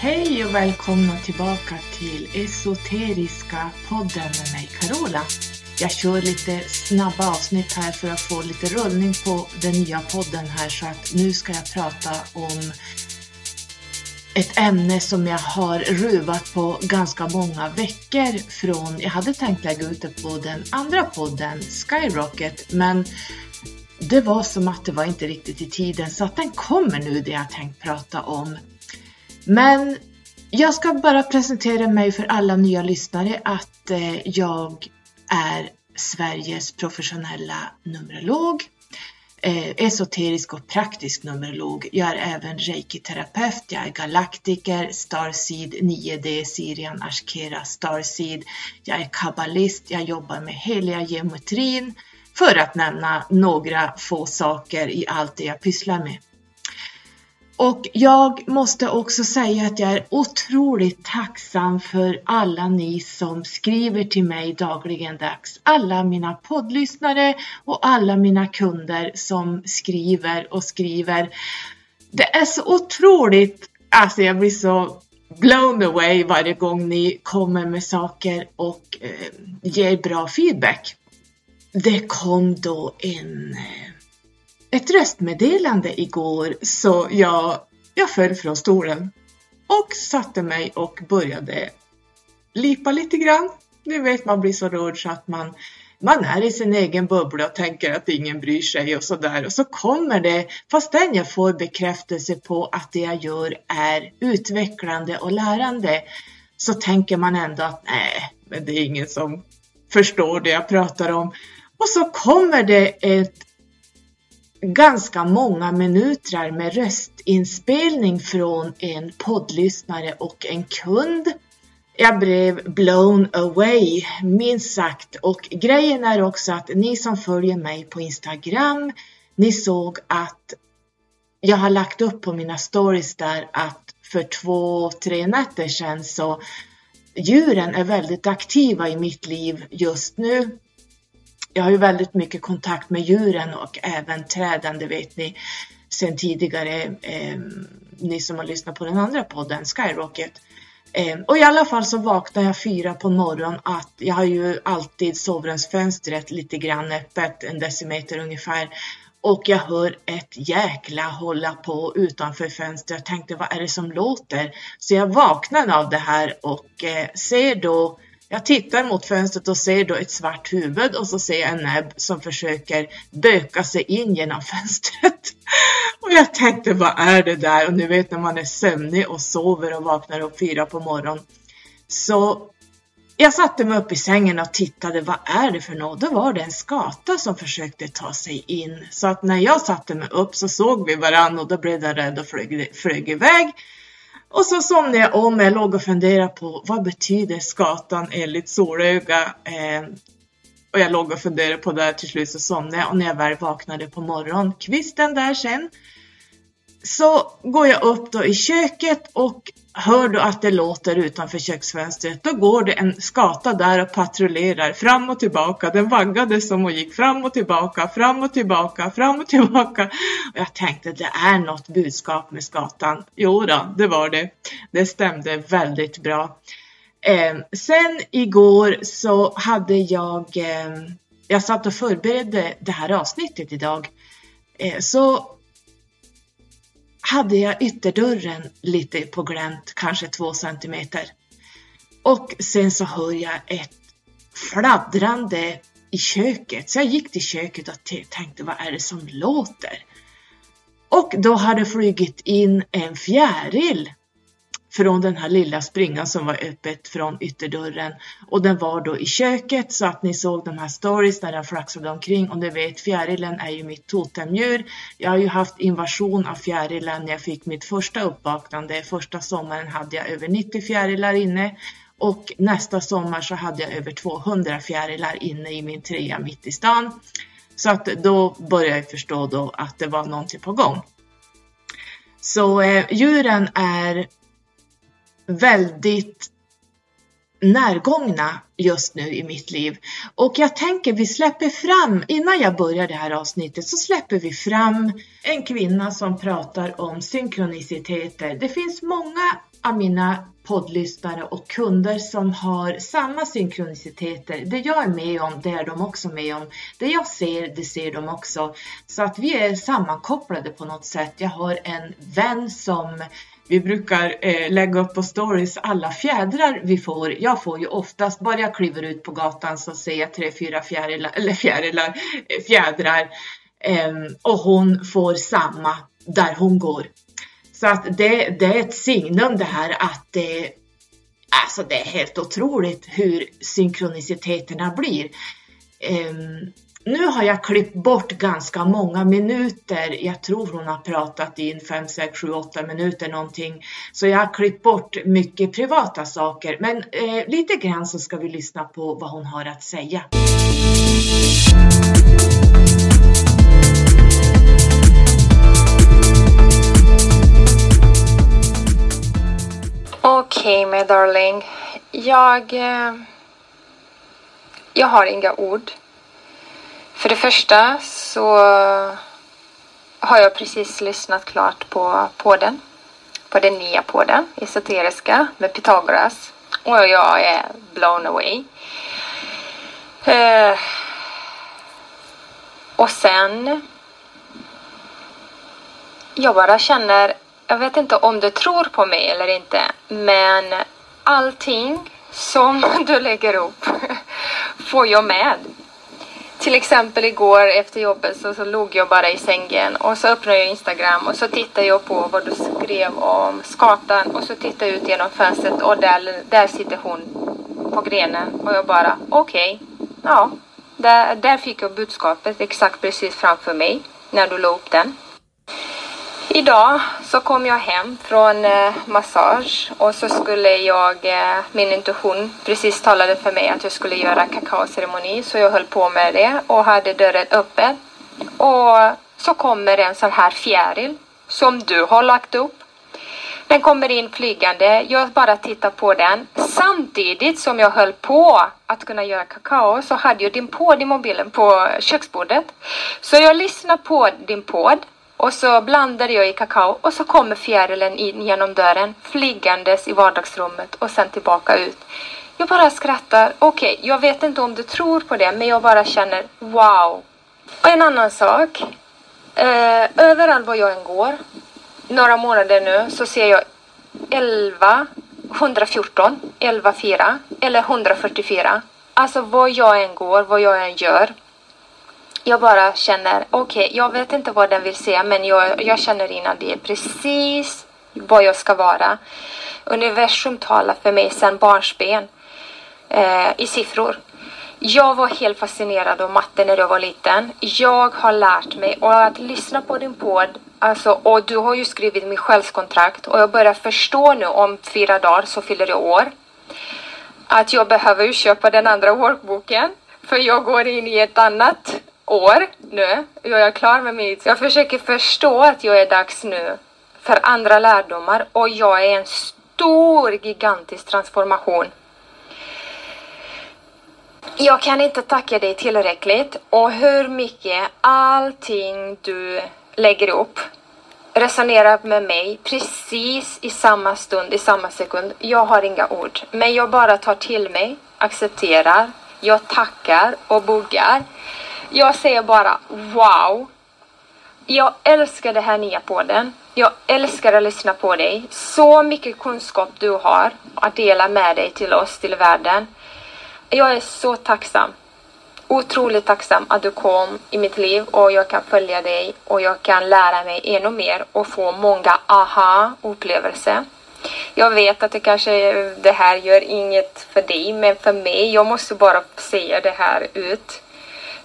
Hej och välkomna tillbaka till Esoteriska podden med mig Carola. Jag kör lite snabba avsnitt här för att få lite rullning på den nya podden här så att nu ska jag prata om ett ämne som jag har ruvat på ganska många veckor från, jag hade tänkt lägga ut det på den andra podden Skyrocket men det var som att det var inte riktigt i tiden så att den kommer nu det jag tänkt prata om. Men jag ska bara presentera mig för alla nya lyssnare att eh, jag är Sveriges professionella numerolog, eh, esoterisk och praktisk numerolog. Jag är även reiki-terapeut, jag är galaktiker, Starseed 9D, Sirian Ashkera Starseed. Jag är kabbalist, jag jobbar med heliga geometrin för att nämna några få saker i allt det jag pysslar med. Och jag måste också säga att jag är otroligt tacksam för alla ni som skriver till mig dagligen dags. Alla mina poddlyssnare och alla mina kunder som skriver och skriver. Det är så otroligt, alltså jag blir så blown away varje gång ni kommer med saker och eh, ger bra feedback. Det kom då en eh, ett röstmeddelande igår så jag, jag föll från stolen och satte mig och började lipa lite grann. Ni vet man blir så rörd så att man, man är i sin egen bubbla och tänker att ingen bryr sig och sådär och så kommer det, fastän jag får bekräftelse på att det jag gör är utvecklande och lärande, så tänker man ändå att nej, men det är ingen som förstår det jag pratar om. Och så kommer det ett ganska många minuter med röstinspelning från en poddlyssnare och en kund. Jag blev blown away, minst sagt. Och grejen är också att ni som följer mig på Instagram, ni såg att jag har lagt upp på mina stories där att för två, tre nätter sedan så djuren är väldigt aktiva i mitt liv just nu jag har ju väldigt mycket kontakt med djuren och även träden, det vet ni sen tidigare, eh, ni som har lyssnat på den andra podden, Skyrocket. Eh, och i alla fall så vaknar jag fyra på morgonen att jag har ju alltid sovrumsfönstret lite grann öppet, en decimeter ungefär. Och jag hör ett jäkla hålla på utanför fönstret. Jag tänkte, vad är det som låter? Så jag vaknar av det här och eh, ser då jag tittar mot fönstret och ser då ett svart huvud och så ser jag en näbb som försöker böka sig in genom fönstret. Och jag tänkte, vad är det där? Och nu vet när man är sömnig och sover och vaknar upp fyra på morgonen. Så jag satte mig upp i sängen och tittade, vad är det för något? Då var det en skata som försökte ta sig in. Så att när jag satte mig upp så såg vi varandra och då blev jag rädd och flög, flög iväg. Och så somnade jag om. Jag låg och funderade på vad betyder skatan enligt solöga? Eh, och jag låg och funderade på det till slut så somnade jag och när jag väl vaknade på morgonkvisten där sen så går jag upp då i köket och hör du att det låter utanför köksfönstret, då går det en skata där och patrullerar fram och tillbaka. Den vaggade som och gick fram och tillbaka, fram och tillbaka, fram och tillbaka. Och jag tänkte det är något budskap med skatan. Jo då, det var det. Det stämde väldigt bra. Eh, sen igår så hade jag, eh, jag satt och förberedde det här avsnittet idag. Eh, så hade jag ytterdörren lite på glänt, kanske två centimeter. Och sen så hör jag ett fladdrande i köket. Så jag gick till köket och tänkte, vad är det som låter? Och då hade flugit in en fjäril från den här lilla springan som var öppet från ytterdörren och den var då i köket så att ni såg de här stories när den flaxade omkring och ni vet fjärilen är ju mitt totemdjur. Jag har ju haft invasion av fjärilar när jag fick mitt första uppvaknande. Första sommaren hade jag över 90 fjärilar inne och nästa sommar så hade jag över 200 fjärilar inne i min trea mitt i stan. Så att då började jag förstå då att det var någonting på gång. Så eh, djuren är väldigt närgångna just nu i mitt liv. Och jag tänker vi släpper fram, innan jag börjar det här avsnittet, så släpper vi fram en kvinna som pratar om synkroniciteter. Det finns många av mina poddlyssnare och kunder som har samma synkroniciteter. Det jag är med om, det är de också med om. Det jag ser, det ser de också. Så att vi är sammankopplade på något sätt. Jag har en vän som vi brukar eh, lägga upp på stories alla fjädrar vi får. Jag får ju oftast, bara jag kliver ut på gatan så ser jag tre, fyra fjärilar, eller fjärilar, eh, fjädrar. Eh, och hon får samma där hon går. Så att det, det är ett signum det här att det, alltså det är helt otroligt hur synkroniciteterna blir. Eh, nu har jag klippt bort ganska många minuter. Jag tror hon har pratat i 5, 6, 7, 8 minuter någonting. Så jag har klippt bort mycket privata saker. Men eh, lite grann så ska vi lyssna på vad hon har att säga. Okej, okay, my darling. Jag... Eh, jag har inga ord. För det första så har jag precis lyssnat klart på podden. På den nya podden, Esoteriska, med Pythagoras. Och jag är blown away. Eh, och sen... Jag bara känner jag vet inte om du tror på mig eller inte, men allting som du lägger upp får jag med. Till exempel igår efter jobbet så, så låg jag bara i sängen och så öppnade jag Instagram och så tittade jag på vad du skrev om skatan och så tittade jag ut genom fönstret och där, där sitter hon på grenen och jag bara okej, okay, ja, där, där fick jag budskapet exakt precis framför mig när du la upp den. Idag så kom jag hem från eh, massage och så skulle jag, eh, min intuition precis talade för mig att jag skulle göra kakaoceremoni så jag höll på med det och hade dörren öppen. Och så kommer en sån här fjäril som du har lagt upp. Den kommer in flygande, jag bara tittar på den. Samtidigt som jag höll på att kunna göra kakao så hade jag din podd i mobilen på köksbordet. Så jag lyssnade på din podd och så blandar jag i kakao och så kommer fjärilen in genom dörren flygandes i vardagsrummet och sen tillbaka ut. Jag bara skrattar. Okej, okay, jag vet inte om du tror på det men jag bara känner wow. Och en annan sak. Eh, överallt var jag än går, några månader nu, så ser jag 11, 114, 11, 4 eller 144. Alltså var jag än går, vad jag än gör jag bara känner, okej, okay, jag vet inte vad den vill säga men jag, jag känner innan det är precis vad jag ska vara. Universum talar för mig sedan barnsben eh, i siffror. Jag var helt fascinerad av matte när jag var liten. Jag har lärt mig och att lyssna på din podd, alltså, och du har ju skrivit min själskontrakt och jag börjar förstå nu om fyra dagar så fyller jag år. Att jag behöver ju köpa den andra workboken för jag går in i ett annat år nu. Jag är klar med mitt. Jag försöker förstå att jag är dags nu för andra lärdomar och jag är en stor gigantisk transformation. Jag kan inte tacka dig tillräckligt och hur mycket allting du lägger upp resonerar med mig precis i samma stund, i samma sekund. Jag har inga ord, men jag bara tar till mig, accepterar, jag tackar och buggar. Jag säger bara wow. Jag älskar det här nya podden. Jag älskar att lyssna på dig. Så mycket kunskap du har att dela med dig till oss, till världen. Jag är så tacksam. Otroligt tacksam att du kom i mitt liv och jag kan följa dig och jag kan lära mig ännu mer och få många aha-upplevelser. Jag vet att det kanske det här gör inget för dig, men för mig, jag måste bara säga det här ut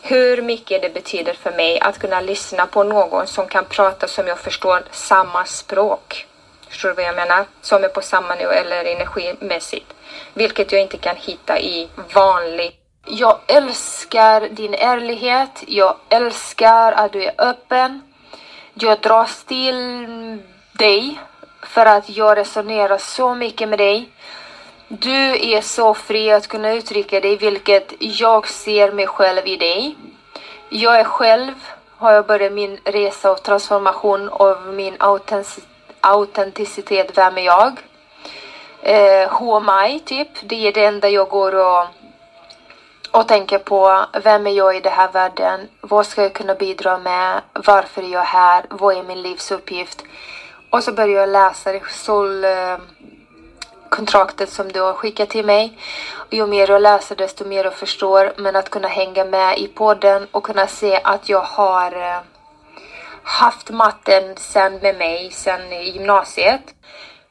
hur mycket det betyder för mig att kunna lyssna på någon som kan prata som jag förstår samma språk. Förstår du vad jag menar? Som är på samma nivå eller energimässigt. Vilket jag inte kan hitta i vanlig. Jag älskar din ärlighet. Jag älskar att du är öppen. Jag dras till dig för att jag resonerar så mycket med dig. Du är så fri att kunna uttrycka dig, vilket jag ser mig själv i dig. Jag är själv, har jag börjat min resa av transformation av min autenticitet, vem är jag? eh, who am I, typ. Det är det enda jag går och, och tänker på. Vem är jag i den här världen? Vad ska jag kunna bidra med? Varför är jag här? Vad är min livsuppgift? Och så börjar jag läsa det sol, eh, kontraktet som du har skickat till mig. Ju mer jag läser desto mer jag förstår. Men att kunna hänga med i podden och kunna se att jag har eh, haft matten sen med mig sen i gymnasiet.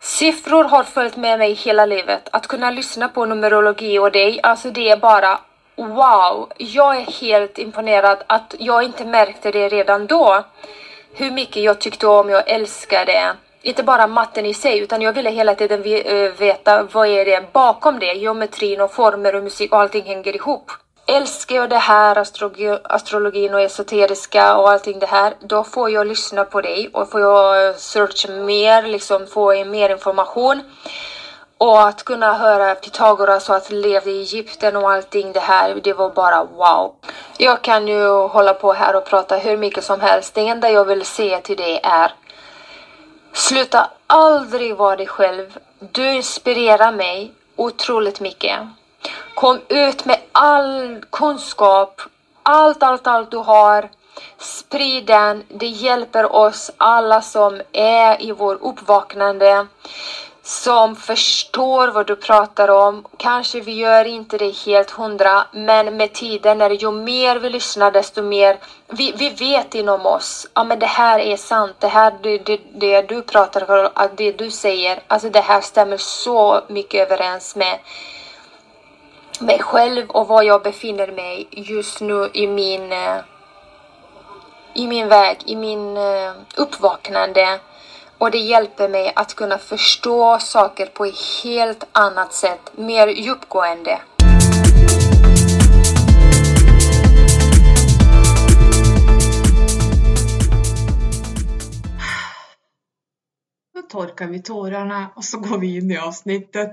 Siffror har följt med mig hela livet. Att kunna lyssna på numerologi och dig, alltså det är bara wow. Jag är helt imponerad att jag inte märkte det redan då. Hur mycket jag tyckte om, jag älskade inte bara matten i sig utan jag ville hela tiden eh, veta vad är det bakom det, geometrin och former och musik och allting hänger ihop. Älskar jag det här, astrologi, astrologin och esoteriska och allting det här, då får jag lyssna på dig och får jag searcha mer, liksom få mer information. Och att kunna höra Pythagoras och att leva i Egypten och allting det här, det var bara wow. Jag kan ju hålla på här och prata hur mycket som helst. Det enda jag vill säga till dig är Sluta aldrig vara dig själv. Du inspirerar mig otroligt mycket. Kom ut med all kunskap, allt, allt, allt du har. Sprid den. Det hjälper oss alla som är i vår uppvaknande som förstår vad du pratar om. Kanske vi gör inte det helt hundra, men med tiden, när ju mer vi lyssnar, desto mer vi, vi vet inom oss. Ja, men det här är sant. Det här, det, det, det du pratar om, det du säger, alltså det här stämmer så mycket överens med mig själv och var jag befinner mig just nu i min eh, i min väg, i min eh, uppvaknande och det hjälper mig att kunna förstå saker på ett helt annat sätt, mer djupgående. Nu torkar vi tårarna och så går vi in i avsnittet.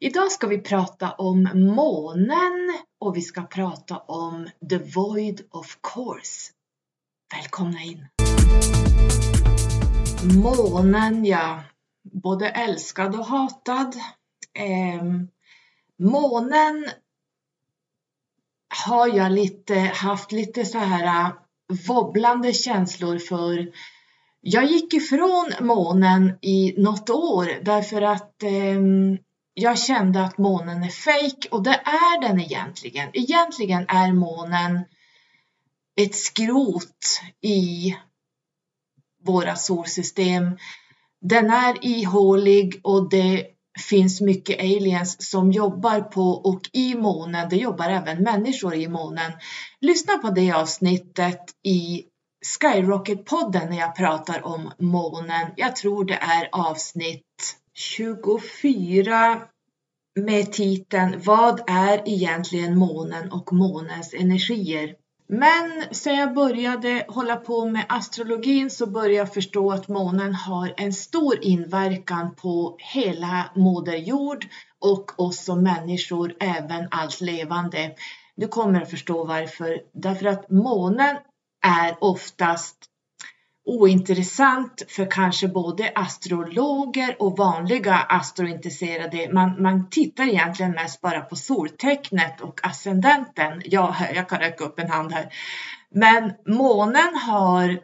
Idag ska vi prata om månen och vi ska prata om the void of course. Välkomna in! Månen, ja. Både älskad och hatad. Eh, månen har jag lite, haft lite så här äh, wobblande känslor för. Jag gick ifrån månen i något år därför att eh, jag kände att månen är fejk och det är den egentligen. Egentligen är månen ett skrot i våra solsystem. Den är ihålig och det finns mycket aliens som jobbar på och i månen. Det jobbar även människor i månen. Lyssna på det avsnittet i Skyrocket-podden när jag pratar om månen. Jag tror det är avsnitt 24 med titeln Vad är egentligen månen och månens energier? Men sen jag började hålla på med astrologin så började jag förstå att månen har en stor inverkan på hela Moder Jord och oss som människor, även allt levande. Du kommer att förstå varför. Därför att månen är oftast ointressant för kanske både astrologer och vanliga astrointresserade. Man, man tittar egentligen mest bara på soltecknet och ascendenten. Ja, jag kan räcka upp en hand här. Men månen har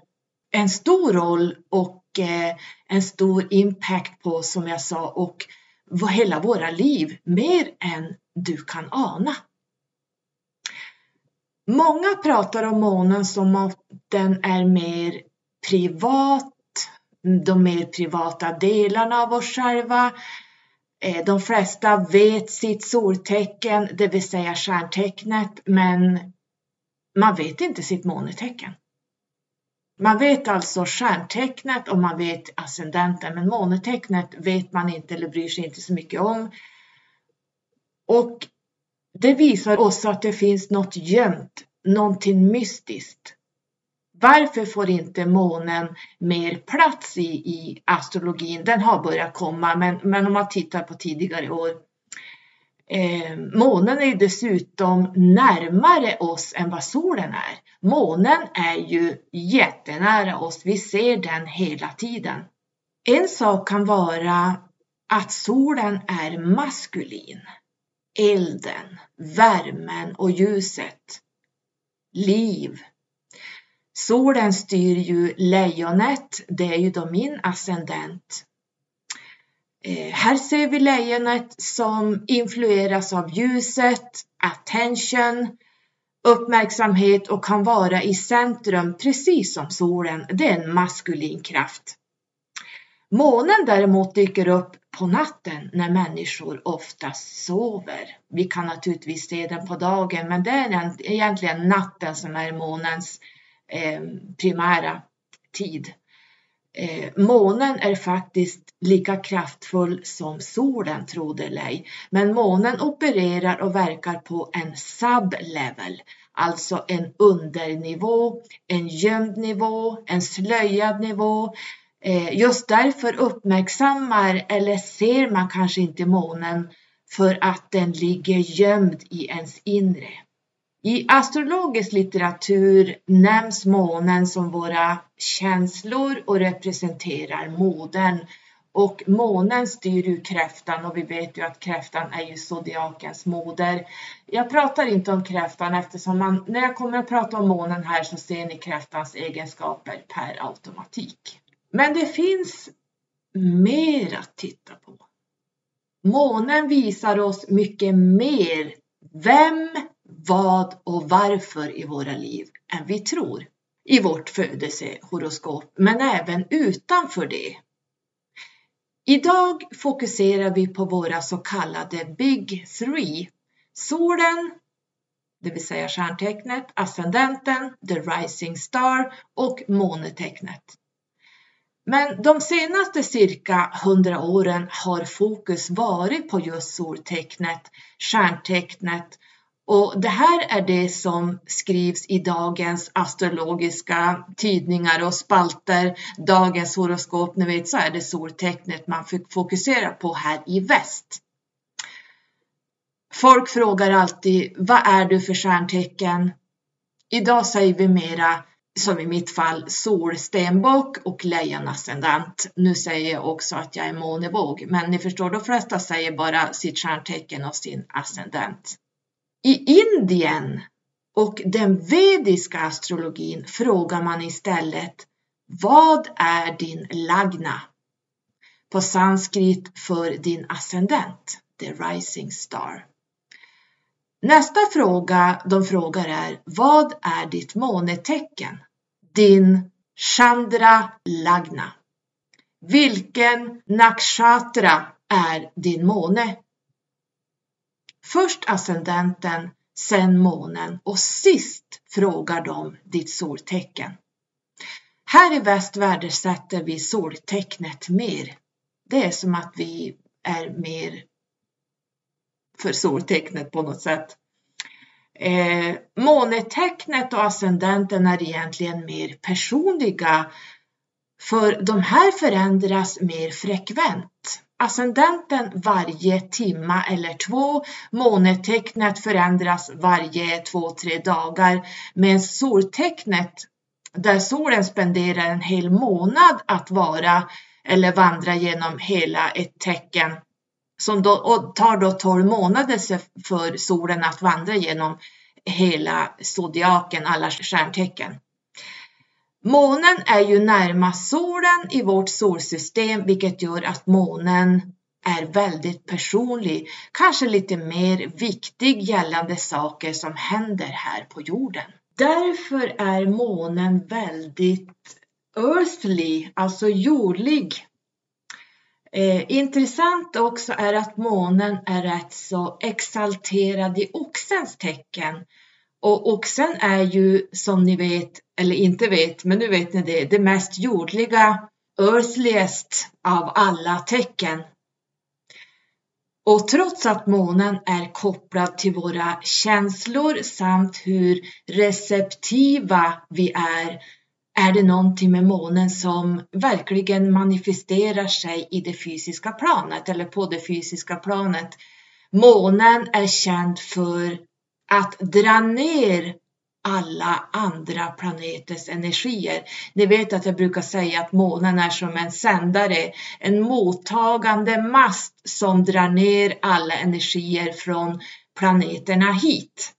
en stor roll och eh, en stor impact på, som jag sa, och hela våra liv mer än du kan ana. Många pratar om månen som att den är mer privat, de mer privata delarna av oss själva. Eh, de flesta vet sitt soltecken, det vill säga stjärntecknet, men man vet inte sitt månetecken. Man vet alltså stjärntecknet och man vet ascendenten, men månetecknet vet man inte eller bryr sig inte så mycket om. Och det visar oss att det finns något gömt, någonting mystiskt. Varför får inte månen mer plats i, i astrologin? Den har börjat komma, men, men om man tittar på tidigare år. Eh, månen är dessutom närmare oss än vad solen är. Månen är ju jättenära oss. Vi ser den hela tiden. En sak kan vara att solen är maskulin. Elden, värmen och ljuset. Liv. Solen styr ju lejonet, det är ju då min ascendent. Eh, här ser vi lejonet som influeras av ljuset, attention, uppmärksamhet och kan vara i centrum precis som solen. Det är en maskulin kraft. Månen däremot dyker upp på natten när människor ofta sover. Vi kan naturligtvis se den på dagen men det är egentligen natten som är månens eh, primära tid. Eh, månen är faktiskt lika kraftfull som solen, tro det eller ej. Men månen opererar och verkar på en sublevel, alltså en undernivå, en gömd nivå, en slöjad nivå. Eh, just därför uppmärksammar eller ser man kanske inte månen för att den ligger gömd i ens inre. I astrologisk litteratur nämns månen som våra känslor och representerar modern. Och månen styr ju kräftan och vi vet ju att kräftan är ju zodiakens moder. Jag pratar inte om kräftan eftersom man, när jag kommer att prata om månen här så ser ni kräftans egenskaper per automatik. Men det finns mer att titta på. Månen visar oss mycket mer vem vad och varför i våra liv än vi tror i vårt födelsehoroskop, men även utanför det. Idag fokuserar vi på våra så kallade Big Three. Solen, det vill säga stjärntecknet, ascendenten, the rising star och månetecknet. Men de senaste cirka hundra åren har fokus varit på just soltecknet, stjärntecknet och det här är det som skrivs i dagens astrologiska tidningar och spalter. Dagens horoskop, ni vet så är det soltecknet man fokuserar på här i väst. Folk frågar alltid, vad är du för stjärntecken? Idag säger vi mera, som i mitt fall, solstenbock och lejonascendent. Nu säger jag också att jag är månevåg, men ni förstår, de flesta säger bara sitt stjärntecken och sin ascendent. I Indien och den vediska astrologin frågar man istället Vad är din lagna? På sanskrit för din ascendent, the rising star. Nästa fråga de frågar är Vad är ditt månetecken? Din Chandra Lagna. Vilken nakshatra är din måne? Först ascendenten, sen månen och sist frågar de ditt soltecken. Här i väst värdesätter vi soltecknet mer. Det är som att vi är mer för soltecknet på något sätt. Eh, månetecknet och ascendenten är egentligen mer personliga för de här förändras mer frekvent. Ascendenten varje timma eller två, månetecknet förändras varje två, tre dagar, Men soltecknet där solen spenderar en hel månad att vara eller vandra genom hela ett tecken som då, och tar då 12 månader för solen att vandra genom hela zodiaken, alla stjärntecken. Månen är ju närmast solen i vårt solsystem vilket gör att månen är väldigt personlig, kanske lite mer viktig gällande saker som händer här på jorden. Därför är månen väldigt earthly, alltså jordlig. Eh, intressant också är att månen är rätt så exalterad i oxens tecken och oxen är ju som ni vet, eller inte vet, men nu vet ni det, det mest jordliga, earthliest av alla tecken. Och trots att månen är kopplad till våra känslor samt hur receptiva vi är, är det någonting med månen som verkligen manifesterar sig i det fysiska planet eller på det fysiska planet. Månen är känd för att dra ner alla andra planeters energier. Ni vet att jag brukar säga att månen är som en sändare, en mottagande mast som drar ner alla energier från planeterna hit.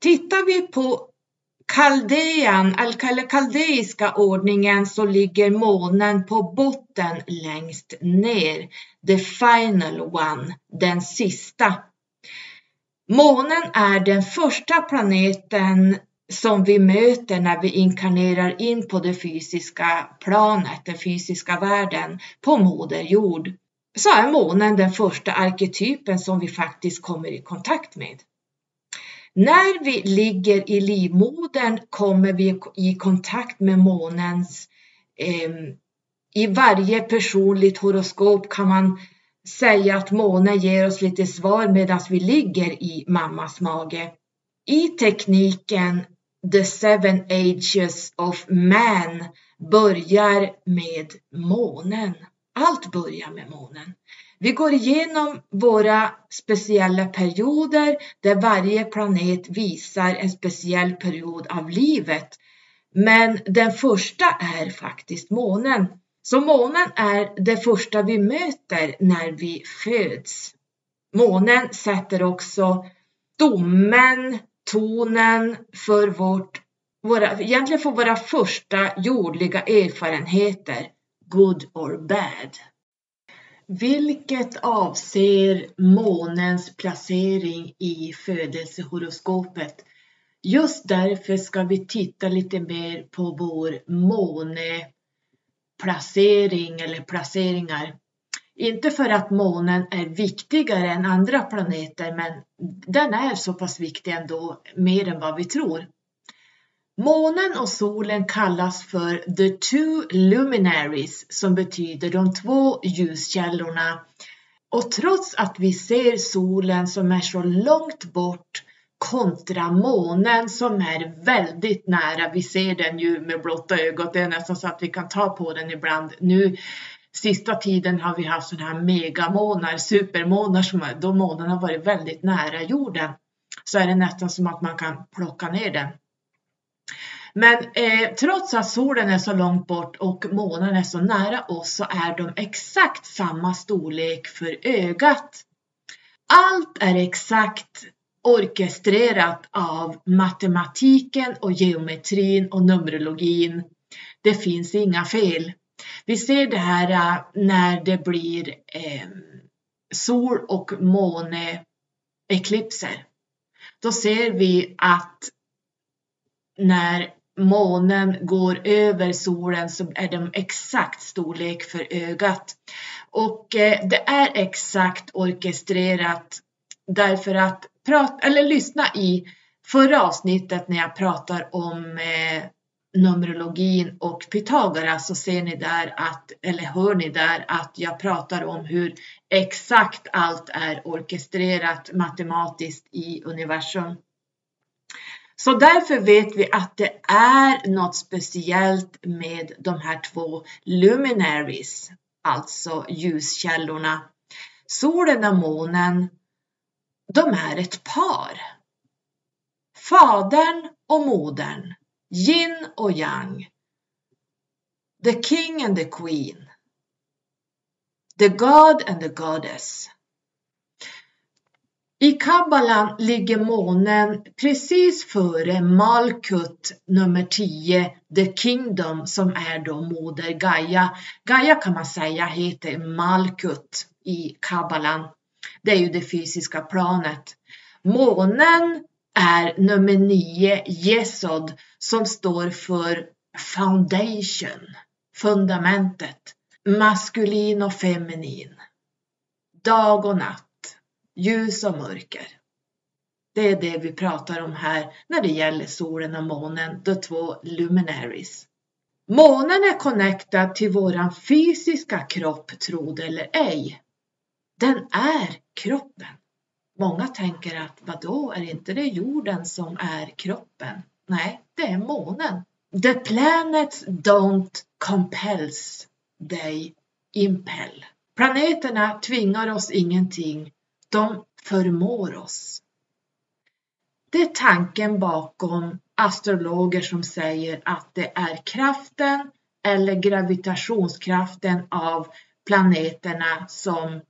Tittar vi på Kaldean, eller kaldeiska ordningen så ligger månen på botten längst ner. The final one, den sista. Månen är den första planeten som vi möter när vi inkarnerar in på det fysiska planet, den fysiska världen, på Moder Jord. Så är månen den första arketypen som vi faktiskt kommer i kontakt med. När vi ligger i livmodern kommer vi i kontakt med månens eh, i varje personligt horoskop kan man säga att månen ger oss lite svar medan vi ligger i mammas mage. I tekniken The Seven Ages of Man börjar med månen. Allt börjar med månen. Vi går igenom våra speciella perioder där varje planet visar en speciell period av livet. Men den första är faktiskt månen. Så månen är det första vi möter när vi föds. Månen sätter också domen, tonen för vårt, våra, egentligen för våra första jordliga erfarenheter, good or bad vilket avser månens placering i födelsehoroskopet. Just därför ska vi titta lite mer på vår placering eller placeringar. Inte för att månen är viktigare än andra planeter, men den är så pass viktig ändå, mer än vad vi tror. Månen och solen kallas för the two luminaries som betyder de två ljuskällorna. Och trots att vi ser solen som är så långt bort kontra månen som är väldigt nära. Vi ser den ju med blotta ögat. Det är nästan så att vi kan ta på den ibland. Nu sista tiden har vi haft sådana här megamånar, supermånar, som, då månen har varit väldigt nära jorden. Så är det nästan som att man kan plocka ner den. Men eh, trots att solen är så långt bort och månen är så nära oss så är de exakt samma storlek för ögat. Allt är exakt orkestrerat av matematiken och geometrin och numerologin. Det finns inga fel. Vi ser det här äh, när det blir eh, sol och måneeklipser. Då ser vi att när månen går över solen så är de exakt storlek för ögat. Och eh, det är exakt orkestrerat därför att prat, eller lyssna i förra avsnittet när jag pratar om eh, Numerologin och Pythagoras så ser ni där att, eller hör ni där att jag pratar om hur exakt allt är orkestrerat matematiskt i universum. Så därför vet vi att det är något speciellt med de här två luminaries, alltså ljuskällorna. Solen och månen, de är ett par. Fadern och modern, yin och yang. The king and the queen. The god and the goddess. I Kabbalan ligger månen precis före Malkut nummer 10, The Kingdom, som är då moder Gaia. Gaia kan man säga heter Malkut i Kabbalan. Det är ju det fysiska planet. Månen är nummer 9, Yesod, som står för Foundation, fundamentet, maskulin och feminin, dag och natt ljus och mörker. Det är det vi pratar om här när det gäller solen och månen, de två luminaries. Månen är connectad till våran fysiska kropp, tro det eller ej. Den är kroppen. Många tänker att vadå, är inte det jorden som är kroppen? Nej, det är månen. The planets don't compels, they impel. Planeterna tvingar oss ingenting, de förmår oss. Det är tanken bakom astrologer som säger att det är kraften eller gravitationskraften av planeterna som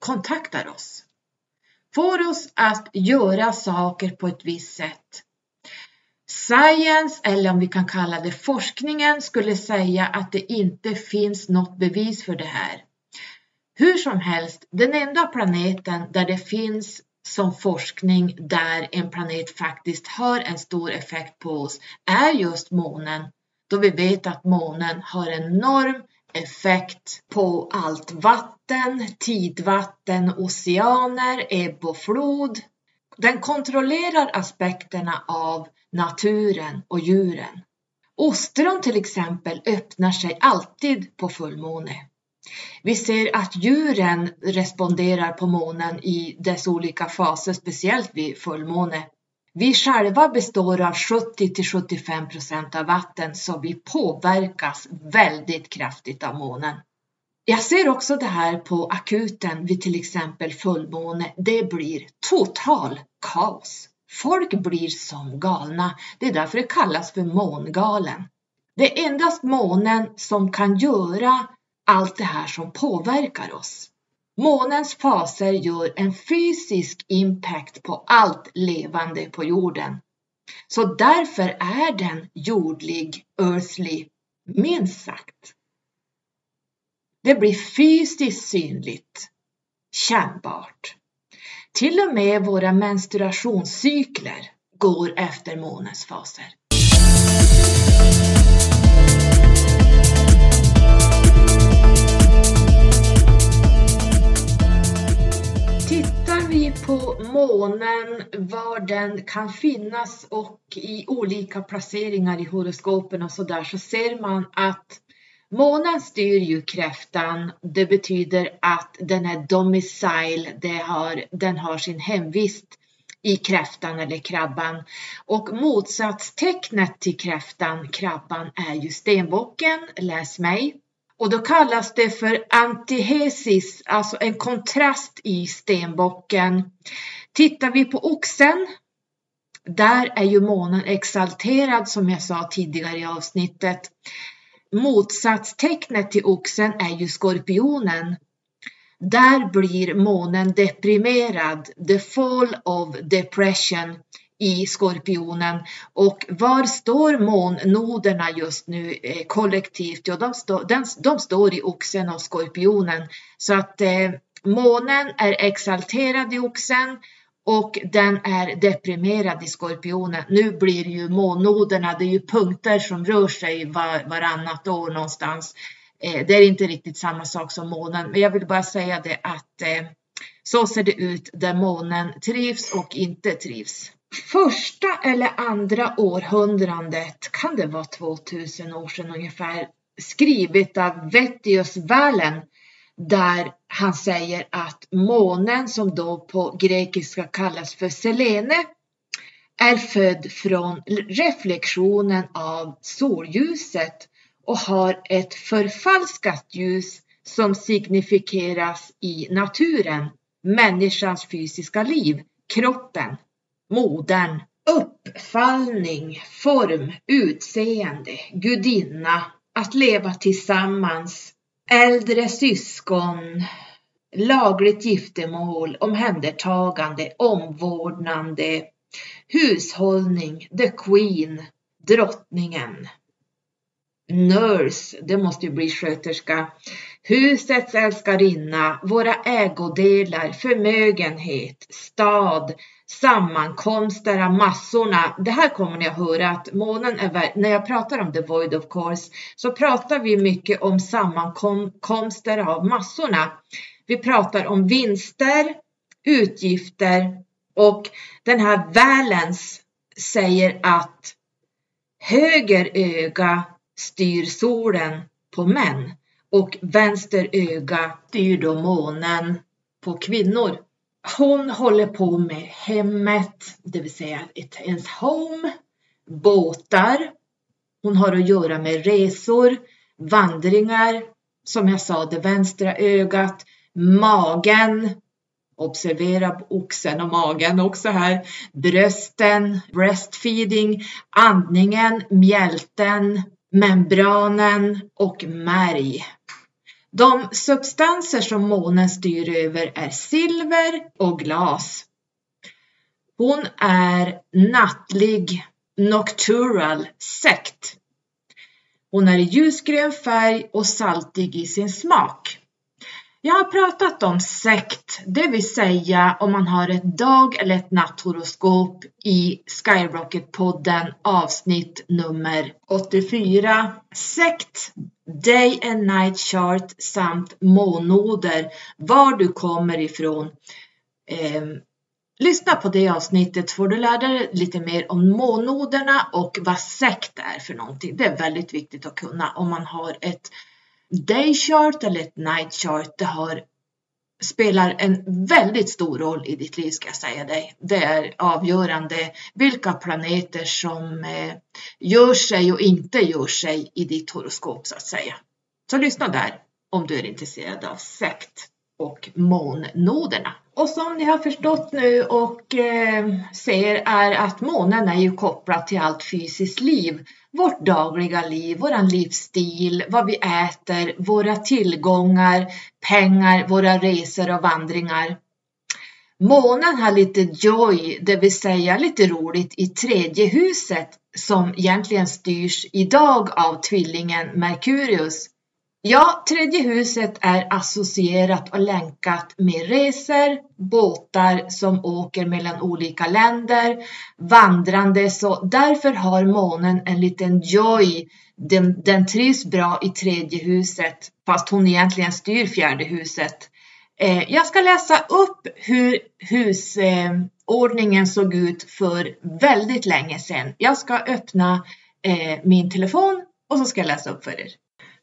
kontaktar oss. Får oss att göra saker på ett visst sätt. Science, eller om vi kan kalla det forskningen, skulle säga att det inte finns något bevis för det här. Hur som helst, den enda planeten där det finns som forskning där en planet faktiskt har en stor effekt på oss är just månen. Då vi vet att månen har en enorm effekt på allt vatten, tidvatten, oceaner, ebb och flod. Den kontrollerar aspekterna av naturen och djuren. Ostron till exempel öppnar sig alltid på fullmåne. Vi ser att djuren responderar på månen i dess olika faser, speciellt vid fullmåne. Vi själva består av 70 till 75 procent av vatten så vi påverkas väldigt kraftigt av månen. Jag ser också det här på akuten vid till exempel fullmåne. Det blir total kaos. Folk blir som galna. Det är därför det kallas för mångalen. Det är endast månen som kan göra allt det här som påverkar oss. Månens faser gör en fysisk impact på allt levande på jorden. Så därför är den jordlig, earthly, minst sagt. Det blir fysiskt synligt, kännbart. Till och med våra menstruationscykler går efter månens faser. På månen var den kan finnas och i olika placeringar i horoskopen och så där så ser man att månen styr ju kräftan. Det betyder att den är domicile, det har, den har sin hemvist i kräftan eller krabban. Och motsatstecknet till kräftan, krabban, är ju stenbocken, läs mig. Och då kallas det för antihesis, alltså en kontrast i stenbocken. Tittar vi på oxen, där är ju månen exalterad som jag sa tidigare i avsnittet. Motsatstecknet till oxen är ju skorpionen. Där blir månen deprimerad, the fall of depression i Skorpionen. Och var står månnoderna just nu eh, kollektivt? Ja, de, stå, den, de står i Oxen och Skorpionen. Så att eh, månen är exalterad i Oxen och den är deprimerad i Skorpionen. Nu blir ju månnoderna, det är ju punkter som rör sig var, varannat år någonstans. Eh, det är inte riktigt samma sak som månen, men jag vill bara säga det att eh, så ser det ut där månen trivs och inte trivs första eller andra århundradet, kan det vara 2000 år sedan ungefär, skrivet av Vettius Valen där han säger att månen som då på grekiska kallas för Selene är född från reflektionen av solljuset och har ett förfalskat ljus som signifikeras i naturen, människans fysiska liv, kroppen modern, uppfallning, form, utseende, gudinna, att leva tillsammans, äldre syskon, lagligt giftermål, omhändertagande, omvårdnande, hushållning, the queen, drottningen. Nurse, det måste ju bli sköterska. Husets älskarinna, våra ägodelar, förmögenhet, stad, sammankomster av massorna. Det här kommer ni att höra att månen är, när jag pratar om the void of course, så pratar vi mycket om sammankomster av massorna. Vi pratar om vinster, utgifter och den här valens säger att höger öga styr solen på män och vänster öga styr då månen på kvinnor. Hon håller på med hemmet, det vill säga ens home, båtar. Hon har att göra med resor, vandringar, som jag sa, det vänstra ögat, magen Observera oxen och magen också här. Brösten, breastfeeding, andningen, mjälten, membranen och märg. De substanser som månen styr över är silver och glas. Hon är nattlig, noctural, sekt. Hon är i ljusgrön färg och saltig i sin smak. Jag har pratat om sekt, det vill säga om man har ett dag eller ett natthoroskop i Skyrocket-podden avsnitt nummer 84. Sekt, Day and Night Chart samt månoder, var du kommer ifrån. Eh, lyssna på det avsnittet får du lära dig lite mer om månoderna och vad sekt är för någonting. Det är väldigt viktigt att kunna om man har ett day chart eller ett night chart, det har, spelar en väldigt stor roll i ditt liv ska jag säga dig. Det är avgörande vilka planeter som eh, gör sig och inte gör sig i ditt horoskop så att säga. Så lyssna där om du är intresserad av sekt och månnoderna. Och som ni har förstått nu och eh, ser är att månen är ju kopplad till allt fysiskt liv. Vårt dagliga liv, våran livsstil, vad vi äter, våra tillgångar, pengar, våra resor och vandringar. Månen har lite joy, det vill säga lite roligt i tredje huset som egentligen styrs idag av tvillingen Merkurius. Ja, tredje huset är associerat och länkat med resor, båtar som åker mellan olika länder, vandrande, så därför har månen en liten joy. Den, den trivs bra i tredje huset, fast hon egentligen styr fjärde huset. Eh, jag ska läsa upp hur husordningen eh, såg ut för väldigt länge sedan. Jag ska öppna eh, min telefon och så ska jag läsa upp för er.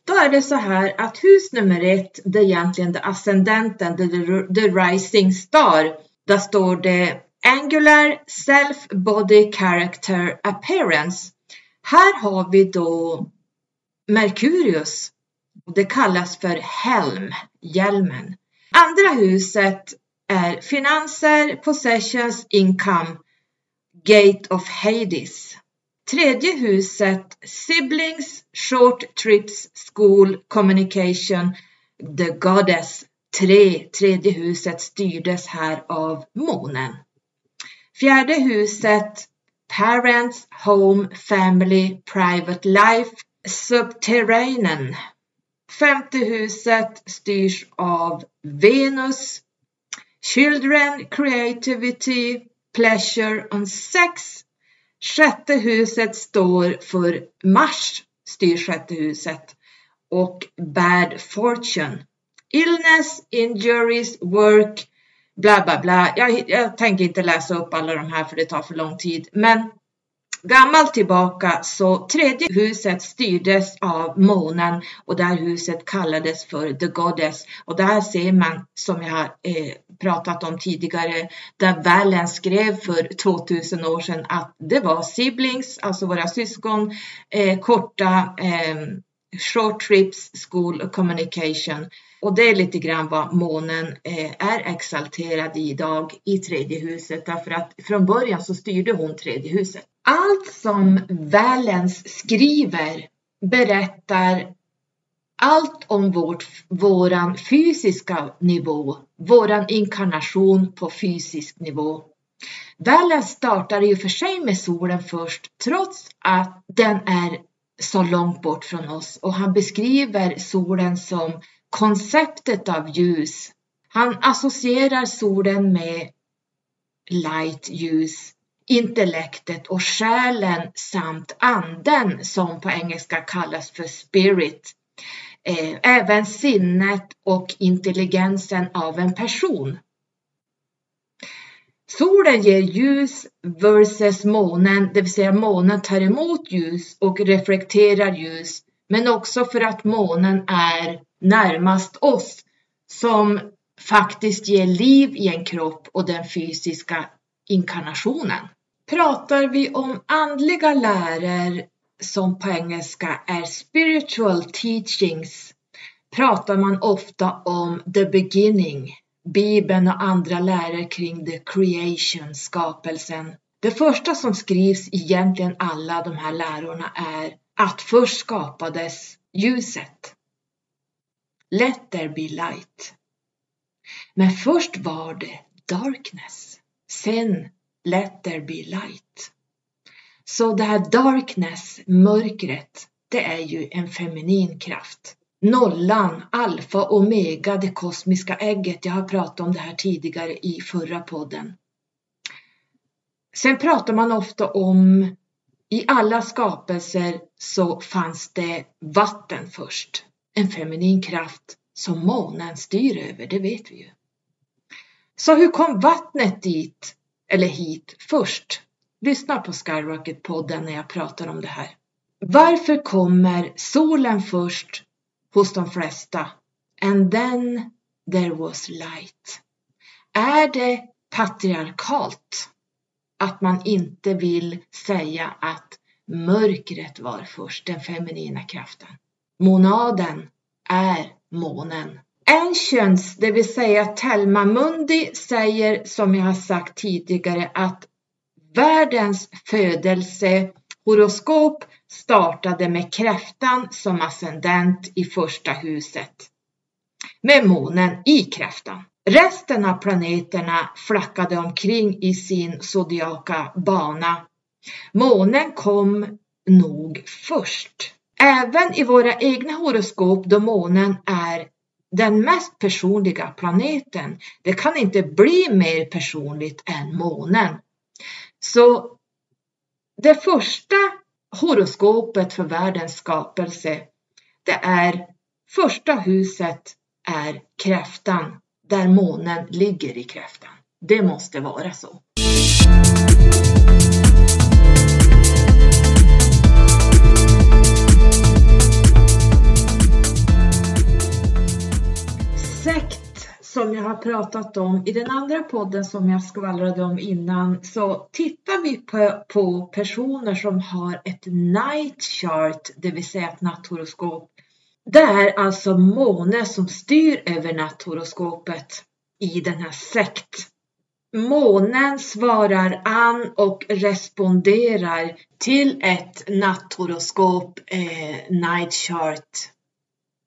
Då är det så här att hus nummer ett, det är egentligen det ascendenten, the, the rising star. Där står det Angular Self Body Character Appearance. Här har vi då Merkurius. Det kallas för helm, hjälmen. Andra huset är finanser, possessions, income, gate of Hades. Tredje huset Siblings, Short Trips, School, Communication, The Goddess. Tre, tredje huset styrdes här av månen. Fjärde huset Parents, Home, Family, Private Life, Subterranean. Femte huset styrs av Venus. Children, Creativity, Pleasure and Sex Sjätte huset står för Mars, styr sjätte huset och Bad Fortune. Illness, injuries, work, bla bla bla. Jag, jag tänker inte läsa upp alla de här för det tar för lång tid. Men gammalt tillbaka så tredje huset styrdes av månen och det här huset kallades för The Goddess. Och där ser man som jag har eh, pratat om tidigare där Vallen skrev för 2000 år sedan att det var siblings, alltså våra syskon, eh, korta eh, short trips, school communication och det är lite grann vad månen eh, är exalterad i idag i tredje huset därför att från början så styrde hon tredje huset. Allt som Valens skriver berättar allt om vårt, våran fysiska nivå, våran inkarnation på fysisk nivå. Valens startar ju för sig med solen först trots att den är så långt bort från oss och han beskriver solen som konceptet av ljus. Han associerar solen med light, ljus, intellektet och själen samt anden som på engelska kallas för spirit. Eh, även sinnet och intelligensen av en person. Solen ger ljus versus månen, det vill säga månen tar emot ljus och reflekterar ljus, men också för att månen är närmast oss som faktiskt ger liv i en kropp och den fysiska inkarnationen. Pratar vi om andliga läror som på engelska är spiritual teachings pratar man ofta om the beginning, Bibeln och andra läror kring the creation, skapelsen. Det första som skrivs i egentligen alla de här lärorna är att först skapades ljuset. Let there be light. Men först var det darkness. Sen let there be light. Så det här darkness, mörkret, det är ju en feminin kraft. Nollan, alfa, omega, det kosmiska ägget. Jag har pratat om det här tidigare i förra podden. Sen pratar man ofta om i alla skapelser så fanns det vatten först. En feminin kraft som månen styr över, det vet vi ju. Så hur kom vattnet dit, eller hit, först? Lyssna på Skyrocket-podden när jag pratar om det här. Varför kommer solen först hos de flesta? And then there was light. Är det patriarkalt att man inte vill säga att mörkret var först, den feminina kraften? Monaden är månen. Ancients, det vill säga Telma Mundi, säger som jag har sagt tidigare att världens födelsehoroskop startade med kräftan som ascendent i första huset. Med månen i kräftan. Resten av planeterna flackade omkring i sin zodiaka bana. Månen kom nog först. Även i våra egna horoskop då månen är den mest personliga planeten. Det kan inte bli mer personligt än månen. Så det första horoskopet för världens skapelse, det är första huset är kräftan, där månen ligger i kräftan. Det måste vara så. Sekt som jag har pratat om i den andra podden som jag skvallrade om innan så tittar vi på, på personer som har ett night chart, det vill säga ett natthoroskop. Det är alltså måne som styr över natthoroskopet i den här sekt. Månen svarar an och responderar till ett natthoroskop, eh, night chart,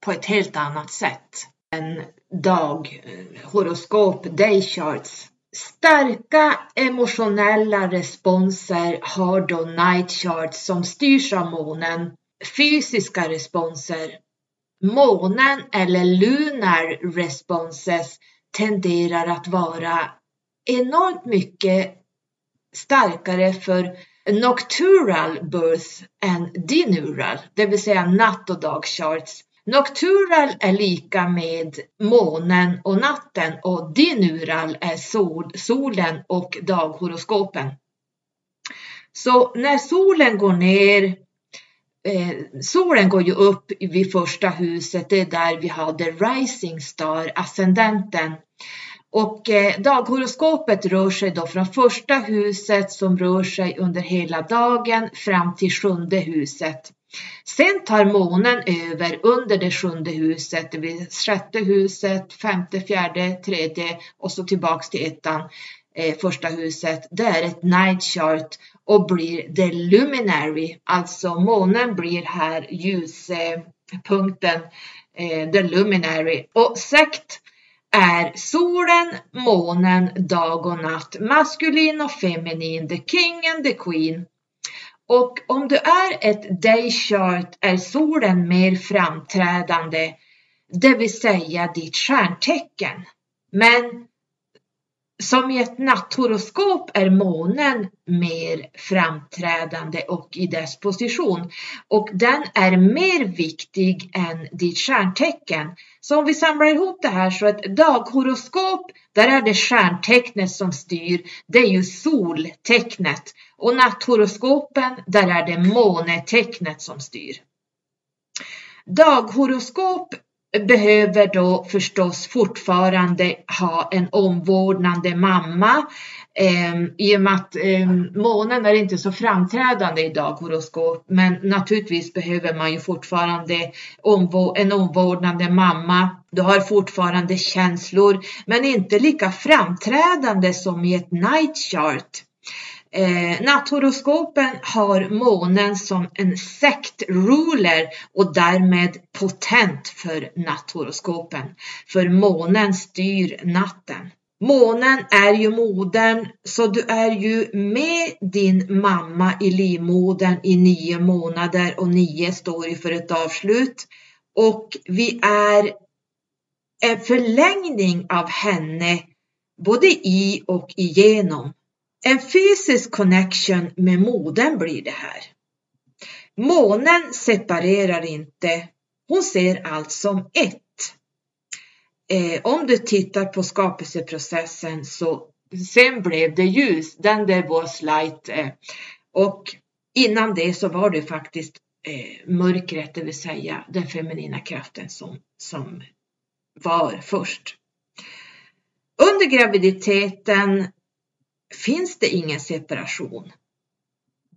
på ett helt annat sätt än dag, eh, horoskop. Starka emotionella responser har då nightcharts som styrs av månen. Fysiska responser. Månen eller lunar responses tenderar att vara enormt mycket starkare för noctural birth än dinural, det vill säga natt och dagcharts. Noctural är lika med månen och natten och dinural är sol, solen och daghoroskopen. Så när solen går ner, eh, solen går ju upp vid första huset, det är där vi har the rising star, ascendenten. Och eh, daghoroskopet rör sig då från första huset som rör sig under hela dagen fram till sjunde huset. Sen tar månen över under det sjunde huset, det blir sjätte huset, femte, fjärde, tredje och så tillbaks till ettan, eh, första huset. Det är ett night chart och blir the luminary, alltså månen blir här ljuspunkten, eh, the luminary. Och sekt är solen, månen, dag och natt, maskulin och feminin, the king and the queen. Och om du är ett day chart är solen mer framträdande, det vill säga ditt stjärntecken. Men som i ett natthoroskop är månen mer framträdande och i dess position och den är mer viktig än ditt stjärntecken. Så om vi samlar ihop det här så ett daghoroskop, där är det stjärntecknet som styr, det är ju soltecknet och natthoroskopen, där är det månetecknet som styr. Daghoroskop behöver då förstås fortfarande ha en omvårdnande mamma. Eh, I och med att eh, månen är inte så framträdande idag horoskop, men naturligtvis behöver man ju fortfarande omvå en omvårdnande mamma. Du har fortfarande känslor, men inte lika framträdande som i ett night chart. Eh, natthoroskopen har månen som en sektruler och därmed potent för natthoroskopen. För månen styr natten. Månen är ju modern, så du är ju med din mamma i livmodern i nio månader och nio står ju för ett avslut. Och vi är en förlängning av henne både i och igenom. En fysisk connection med modern blir det här. Månen separerar inte, hon ser allt som ett. Eh, om du tittar på skapelseprocessen så sen blev det ljus, den där was light eh, och innan det så var det faktiskt eh, mörkret, det vill säga den feminina kraften som, som var först. Under graviditeten finns det ingen separation.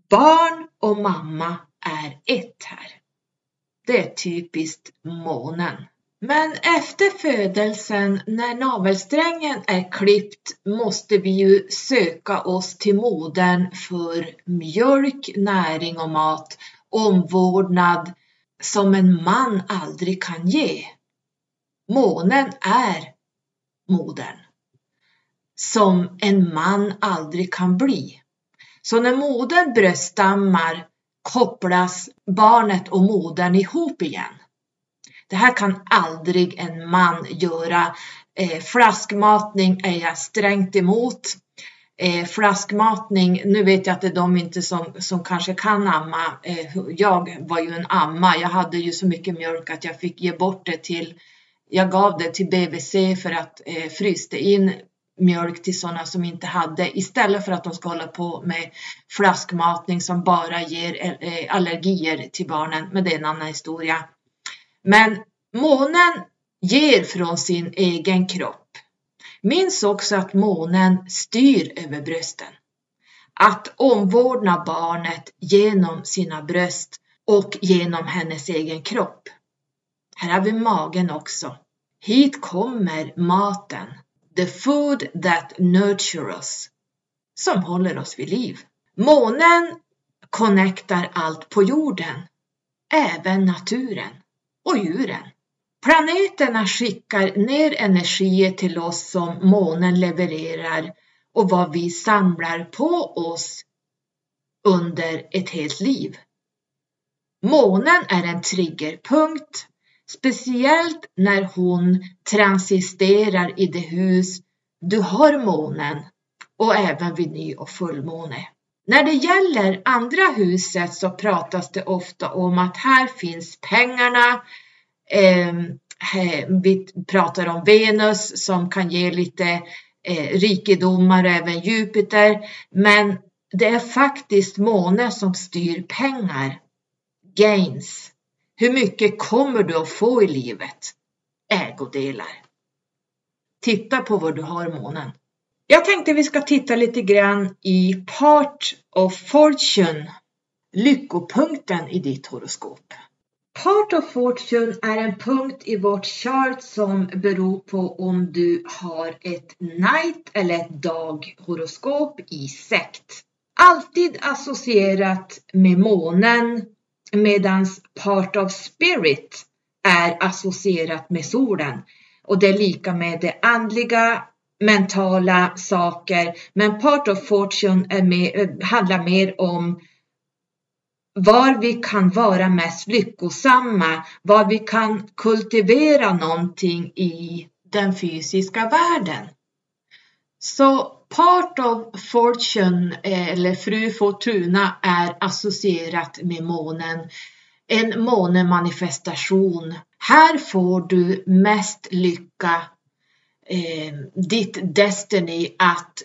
Barn och mamma är ett här. Det är typiskt månen. Men efter födelsen, när navelsträngen är klippt, måste vi ju söka oss till modern för mjölk, näring och mat, omvårdnad som en man aldrig kan ge. Månen är modern som en man aldrig kan bli. Så när modern bröststammar kopplas barnet och modern ihop igen. Det här kan aldrig en man göra. Eh, flaskmatning är jag strängt emot. Eh, flaskmatning, nu vet jag att det är de inte som, som kanske kan amma. Eh, jag var ju en amma, jag hade ju så mycket mjölk att jag fick ge bort det till jag gav det till BVC för att eh, fryste in mjölk till sådana som inte hade istället för att de ska hålla på med flaskmatning som bara ger eh, eh, allergier till barnen. Men det är en annan historia. Men månen ger från sin egen kropp. Minns också att månen styr över brösten. Att omvårdna barnet genom sina bröst och genom hennes egen kropp. Här har vi magen också. Hit kommer maten the food that nurture us, som håller oss vid liv. Månen connectar allt på jorden, även naturen och djuren. Planeterna skickar ner energier till oss som månen levererar och vad vi samlar på oss under ett helt liv. Månen är en triggerpunkt Speciellt när hon transisterar i det hus du har månen och även vid ny och fullmåne. När det gäller andra huset så pratas det ofta om att här finns pengarna. Ehm, vi pratar om Venus som kan ge lite eh, rikedomar, även Jupiter. Men det är faktiskt månen som styr pengar, gains. Hur mycket kommer du att få i livet? Ägodelar. Titta på vad du har månen. Jag tänkte vi ska titta lite grann i Part of Fortune, lyckopunkten i ditt horoskop. Part of Fortune är en punkt i vårt chart som beror på om du har ett night eller ett daghoroskop i sekt. Alltid associerat med månen, medans part of spirit är associerat med solen och det är lika med det andliga, mentala saker. Men part of fortune är med, handlar mer om var vi kan vara mest lyckosamma, var vi kan kultivera någonting i den fysiska världen. Så Part of Fortune eh, eller Fru Fortuna är associerat med månen. En månemanifestation. Här får du mest lycka, eh, ditt Destiny att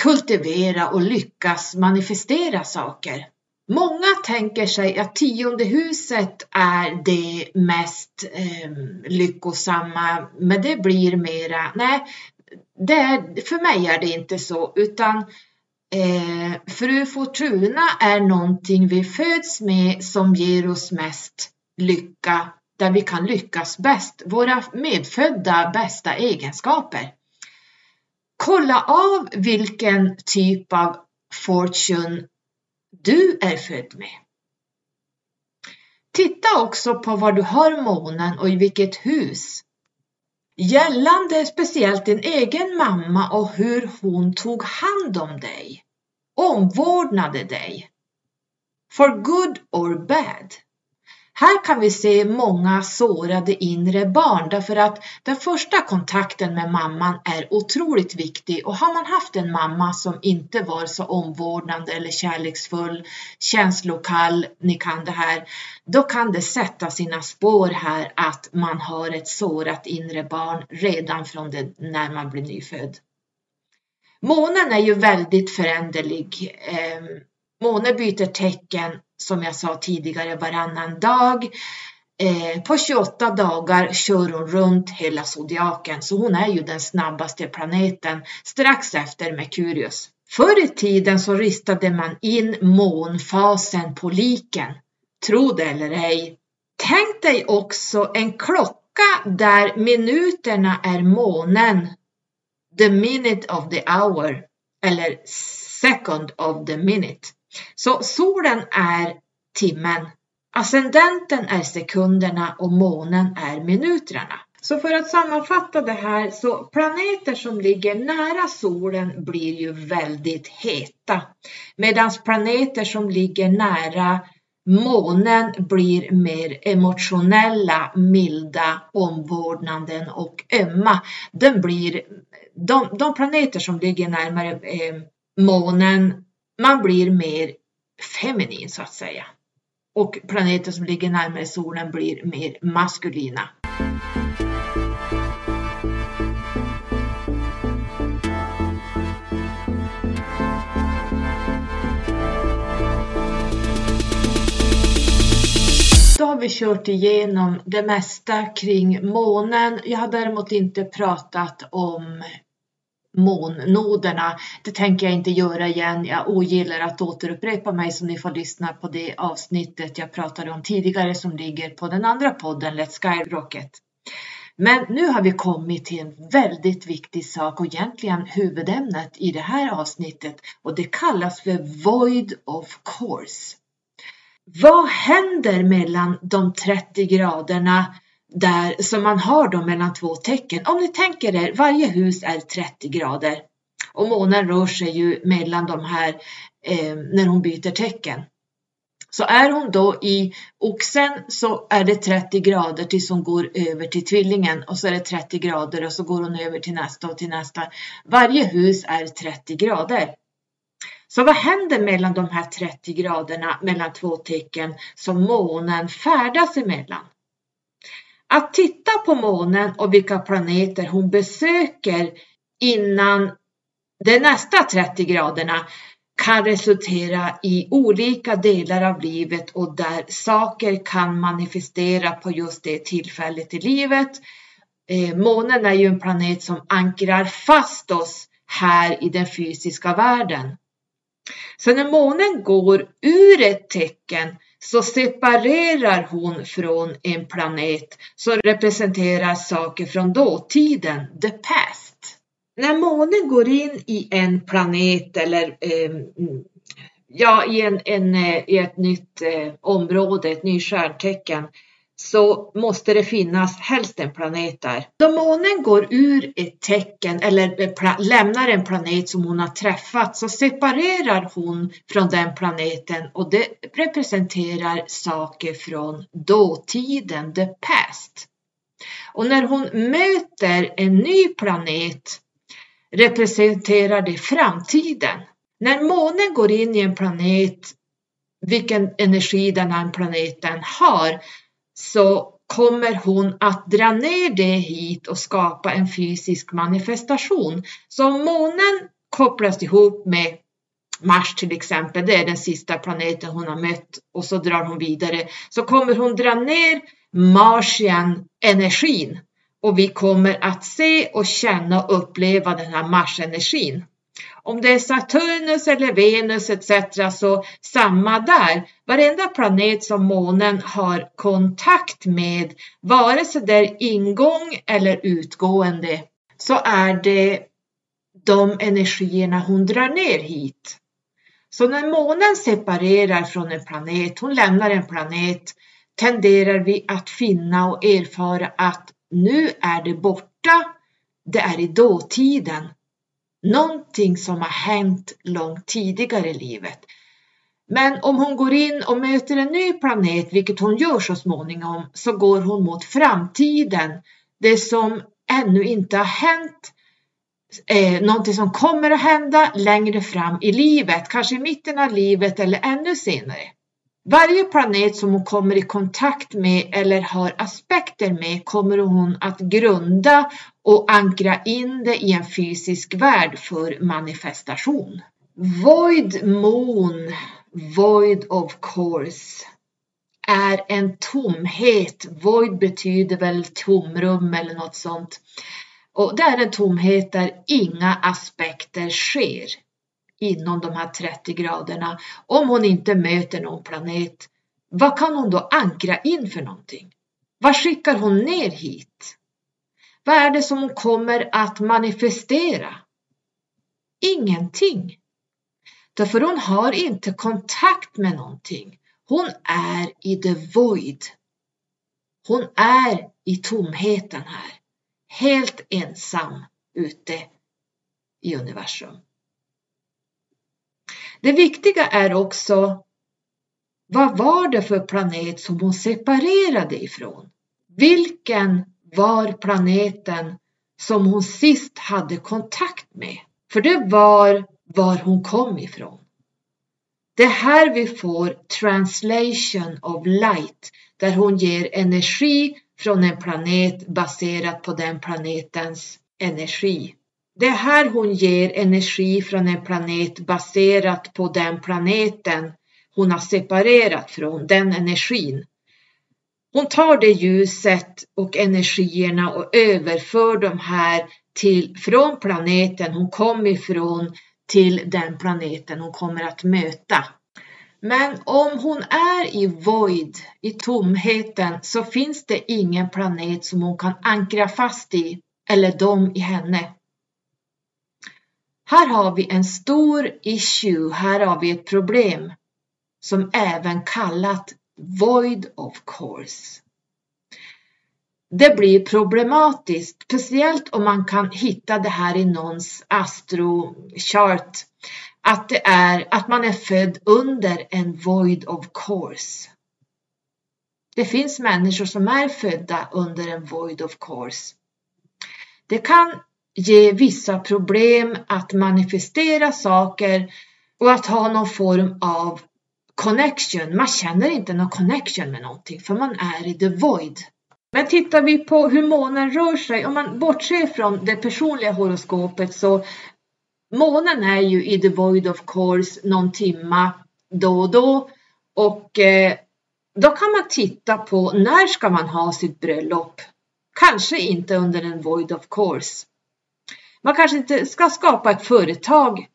kultivera och lyckas manifestera saker. Många tänker sig att tionde huset är det mest eh, lyckosamma, men det blir mera, nej, det för mig är det inte så, utan eh, Fru Fortuna är någonting vi föds med som ger oss mest lycka, där vi kan lyckas bäst, våra medfödda bästa egenskaper. Kolla av vilken typ av fortune du är född med. Titta också på var du har månen och i vilket hus. Gällande speciellt din egen mamma och hur hon tog hand om dig, omvårdnade dig. For good or bad. Här kan vi se många sårade inre barn därför att den första kontakten med mamman är otroligt viktig och har man haft en mamma som inte var så omvårdnande eller kärleksfull, känslokall, ni kan det här, då kan det sätta sina spår här att man har ett sårat inre barn redan från det när man blir nyfödd. Månen är ju väldigt föränderlig. Ehm, Månen byter tecken som jag sa tidigare varannan dag. Eh, på 28 dagar kör hon runt hela zodiaken så hon är ju den snabbaste planeten strax efter Merkurius. Förr i tiden så ristade man in månfasen på liken. Tro det eller ej. Tänk dig också en klocka där minuterna är månen. The minute of the hour eller second of the minute. Så solen är timmen, ascendenten är sekunderna och månen är minuterna. Så för att sammanfatta det här så planeter som ligger nära solen blir ju väldigt heta medan planeter som ligger nära månen blir mer emotionella, milda, omvårdnaden och ömma. Den blir, de, de planeter som ligger närmare eh, månen man blir mer feminin så att säga. Och planeter som ligger närmare solen blir mer maskulina. Då har vi kört igenom det mesta kring månen. Jag har däremot inte pratat om månnoderna. Det tänker jag inte göra igen. Jag ogillar att återupprepa mig så ni får lyssna på det avsnittet jag pratade om tidigare som ligger på den andra podden Let's Skyrocket. Men nu har vi kommit till en väldigt viktig sak och egentligen huvudämnet i det här avsnittet och det kallas för Void of Course. Vad händer mellan de 30 graderna där, som man har då mellan två tecken. Om ni tänker er, varje hus är 30 grader och månen rör sig ju mellan de här eh, när hon byter tecken. Så är hon då i oxen så är det 30 grader tills hon går över till tvillingen och så är det 30 grader och så går hon över till nästa och till nästa. Varje hus är 30 grader. Så vad händer mellan de här 30 graderna mellan två tecken som månen färdas emellan? Att titta på månen och vilka planeter hon besöker innan de nästa 30 graderna kan resultera i olika delar av livet och där saker kan manifestera på just det tillfället i livet. Eh, månen är ju en planet som ankrar fast oss här i den fysiska världen. Så när månen går ur ett tecken så separerar hon från en planet som representerar saker från dåtiden, the past. När månen går in i en planet eller eh, ja, i, en, en, eh, i ett nytt eh, område, ett nytt stjärntecken, så måste det finnas helst en planet där. Då månen går ur ett tecken eller lämnar en planet som hon har träffat så separerar hon från den planeten och det representerar saker från dåtiden, the past. Och när hon möter en ny planet representerar det framtiden. När månen går in i en planet, vilken energi den här planeten har, så kommer hon att dra ner det hit och skapa en fysisk manifestation. Så månen kopplas ihop med Mars till exempel, det är den sista planeten hon har mött och så drar hon vidare. Så kommer hon dra ner Marsian energin och vi kommer att se och känna och uppleva den här Mars-energin. Om det är Saturnus eller Venus etc. så samma där. Varenda planet som månen har kontakt med, vare sig det är ingång eller utgående, så är det de energierna hon drar ner hit. Så när månen separerar från en planet, hon lämnar en planet, tenderar vi att finna och erfara att nu är det borta, det är i dåtiden. Någonting som har hänt långt tidigare i livet. Men om hon går in och möter en ny planet, vilket hon gör så småningom, så går hon mot framtiden. Det som ännu inte har hänt, eh, någonting som kommer att hända längre fram i livet, kanske i mitten av livet eller ännu senare. Varje planet som hon kommer i kontakt med eller har aspekter med kommer hon att grunda och ankra in det i en fysisk värld för manifestation. Void Moon, Void of course, är en tomhet. Void betyder väl tomrum eller något sånt. Och det är en tomhet där inga aspekter sker inom de här 30 graderna. Om hon inte möter någon planet, vad kan hon då ankra in för någonting? Vad skickar hon ner hit? Vad är det som hon kommer att manifestera? Ingenting. Därför hon har inte kontakt med någonting. Hon är i the void. Hon är i tomheten här. Helt ensam ute i universum. Det viktiga är också vad var det för planet som hon separerade ifrån? Vilken var planeten som hon sist hade kontakt med? För det var var hon kom ifrån. Det är här vi får translation of light, där hon ger energi från en planet baserat på den planetens energi. Det är här hon ger energi från en planet baserat på den planeten hon har separerat från, den energin. Hon tar det ljuset och energierna och överför dem här till, från planeten hon kom ifrån till den planeten hon kommer att möta. Men om hon är i void, i tomheten, så finns det ingen planet som hon kan ankra fast i eller de i henne. Här har vi en stor issue, här har vi ett problem som även kallat void of course. Det blir problematiskt, speciellt om man kan hitta det här i någons astrochart, att det är att man är född under en void of course. Det finns människor som är födda under en void of course. Det kan ge vissa problem att manifestera saker och att ha någon form av connection. Man känner inte någon connection med någonting för man är i the void. Men tittar vi på hur månen rör sig, om man bortser från det personliga horoskopet så månen är ju i the void of course någon timma då och då och eh, då kan man titta på när ska man ha sitt bröllop? Kanske inte under en void of course. Man kanske inte ska skapa ett företag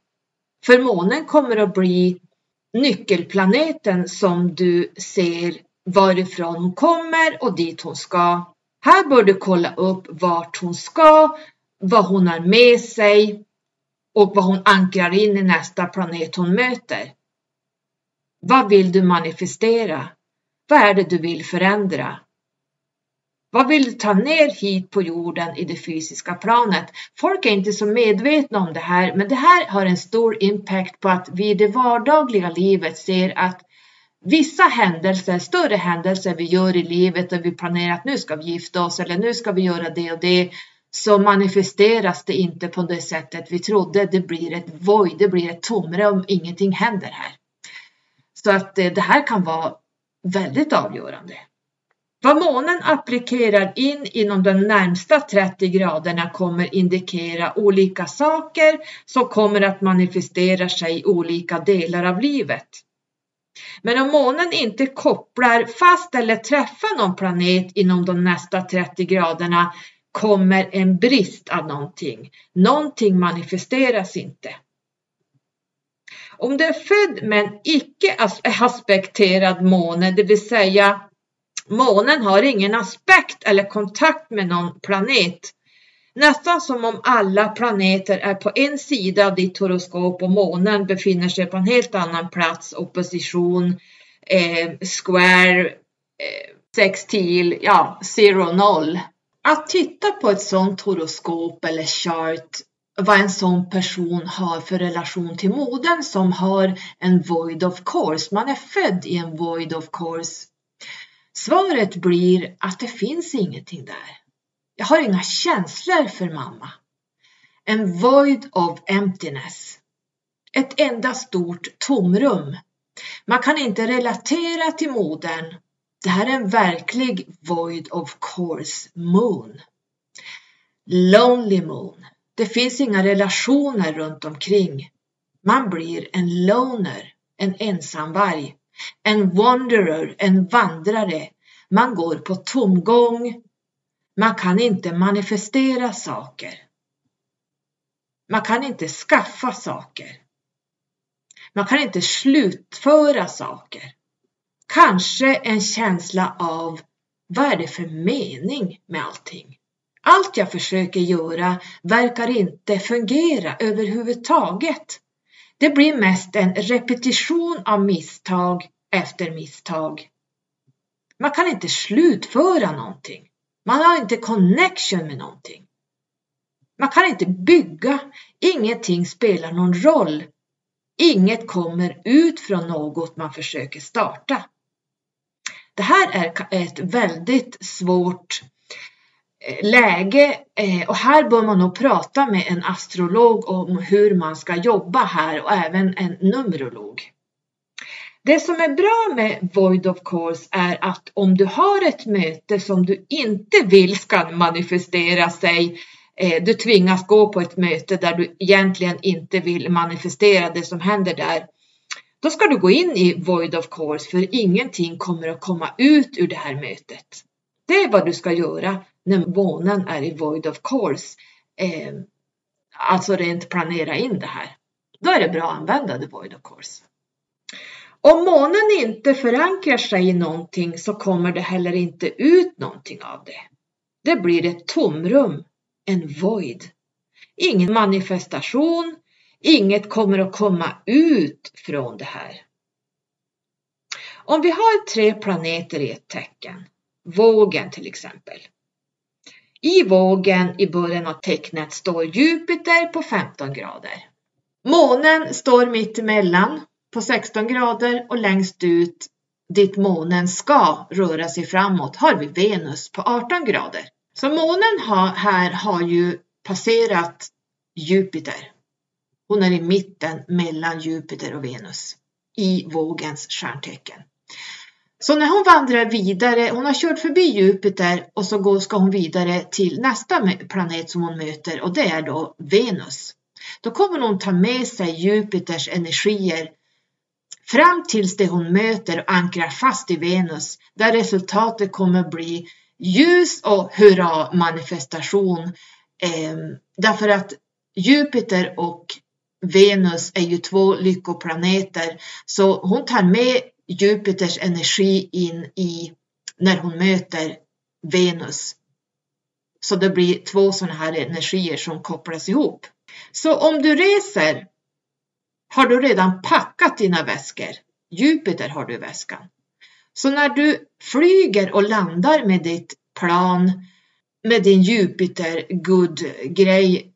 för månen kommer att bli nyckelplaneten som du ser varifrån hon kommer och dit hon ska. Här bör du kolla upp vart hon ska, vad hon har med sig och vad hon ankrar in i nästa planet hon möter. Vad vill du manifestera? Vad är det du vill förändra? Vad vill du ta ner hit på jorden i det fysiska planet? Folk är inte så medvetna om det här, men det här har en stor impact på att vi i det vardagliga livet ser att vissa händelser, större händelser vi gör i livet och vi planerar att nu ska vi gifta oss eller nu ska vi göra det och det så manifesteras det inte på det sättet vi trodde. Det blir ett void, det blir ett tomrum, ingenting händer här. Så att eh, det här kan vara väldigt avgörande. Vad månen applikerar in inom de närmsta 30 graderna kommer indikera olika saker som kommer att manifestera sig i olika delar av livet. Men om månen inte kopplar fast eller träffar någon planet inom de nästa 30 graderna kommer en brist av någonting. Någonting manifesteras inte. Om du är född med en icke aspekterad måne, det vill säga månen har ingen aspekt eller kontakt med någon planet. Nästan som om alla planeter är på en sida av ditt horoskop och månen befinner sig på en helt annan plats, opposition, eh, square, eh, sextil, ja, zero, noll. Att titta på ett sådant horoskop eller chart vad en sån person har för relation till modern som har en void of course. Man är född i en void of course. Svaret blir att det finns ingenting där. Jag har inga känslor för mamma. En void of emptiness. Ett enda stort tomrum. Man kan inte relatera till modern. Det här är en verklig void of course moon. Lonely moon. Det finns inga relationer runt omkring. Man blir en loner, en ensamvarg, en wanderer, en vandrare. Man går på tomgång. Man kan inte manifestera saker. Man kan inte skaffa saker. Man kan inte slutföra saker. Kanske en känsla av vad är det för mening med allting? Allt jag försöker göra verkar inte fungera överhuvudtaget. Det blir mest en repetition av misstag efter misstag. Man kan inte slutföra någonting. Man har inte connection med någonting. Man kan inte bygga. Ingenting spelar någon roll. Inget kommer ut från något man försöker starta. Det här är ett väldigt svårt Eh, Eh, läge eh, och här bör man nog prata med en astrolog om hur man ska jobba här och även en numerolog. Det som är bra med Void of Course är att om du har ett möte som du inte vill ska manifestera sig, eh, du tvingas gå på ett möte där du egentligen inte vill manifestera det som händer där, då ska du gå in i Void of Course för ingenting kommer att komma ut ur det här mötet. Det är vad du ska göra när månen är i void of course. Eh, alltså rent planera in det här. Då är det bra att använda the void of course. Om månen inte förankrar sig i någonting så kommer det heller inte ut någonting av det. Det blir ett tomrum, en void. Ingen manifestation, inget kommer att komma ut från det här. Om vi har tre planeter i ett tecken, vågen till exempel, i vågen i början av tecknet står Jupiter på 15 grader. Månen står mitt emellan på 16 grader och längst ut dit månen ska röra sig framåt har vi Venus på 18 grader. Så månen har, här har ju passerat Jupiter. Hon är i mitten mellan Jupiter och Venus i vågens stjärntecken. Så när hon vandrar vidare, hon har kört förbi Jupiter och så ska hon vidare till nästa planet som hon möter och det är då Venus. Då kommer hon ta med sig Jupiters energier fram tills det hon möter och ankrar fast i Venus där resultatet kommer bli ljus och hurra manifestation. Eh, därför att Jupiter och Venus är ju två lyckoplaneter så hon tar med Jupiters energi in i när hon möter Venus. Så det blir två sådana här energier som kopplas ihop. Så om du reser har du redan packat dina väskor. Jupiter har du i väskan. Så när du flyger och landar med ditt plan med din Jupiter good grej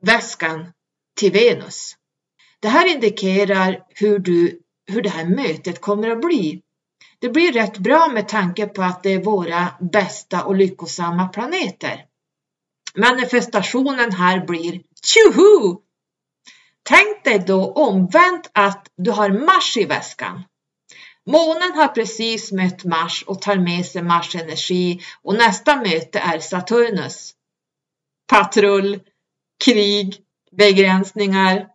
väskan till Venus. Det här indikerar hur du hur det här mötet kommer att bli. Det blir rätt bra med tanke på att det är våra bästa och lyckosamma planeter. Manifestationen här blir tjoho! Tänk dig då omvänt att du har Mars i väskan. Månen har precis mött Mars och tar med sig Mars energi och nästa möte är Saturnus. Patrull, krig, begränsningar.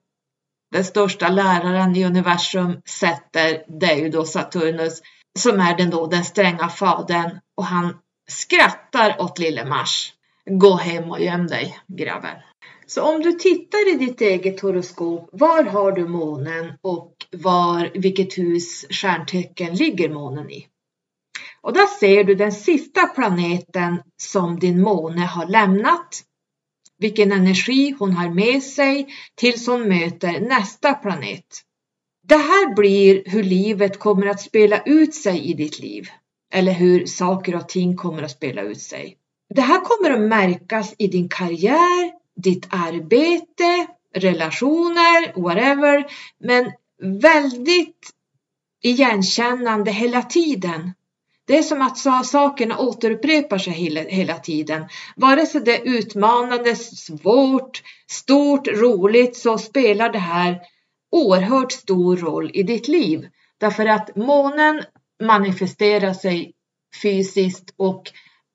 Den största läraren i universum sätter, det är ju då Saturnus, som är den då den stränga fadern och han skrattar åt lille Mars. Gå hem och göm dig, grabben. Så om du tittar i ditt eget horoskop, var har du månen och var, vilket hus stjärntecken ligger månen i? Och där ser du den sista planeten som din måne har lämnat, vilken energi hon har med sig tills hon möter nästa planet. Det här blir hur livet kommer att spela ut sig i ditt liv, eller hur saker och ting kommer att spela ut sig. Det här kommer att märkas i din karriär, ditt arbete, relationer, whatever, men väldigt igenkännande hela tiden. Det är som att sakerna återupprepar sig hela, tiden. Vare sig det är utmanande, svårt, stort, roligt så spelar det här oerhört stor roll i ditt liv. Därför att månen manifesterar sig fysiskt och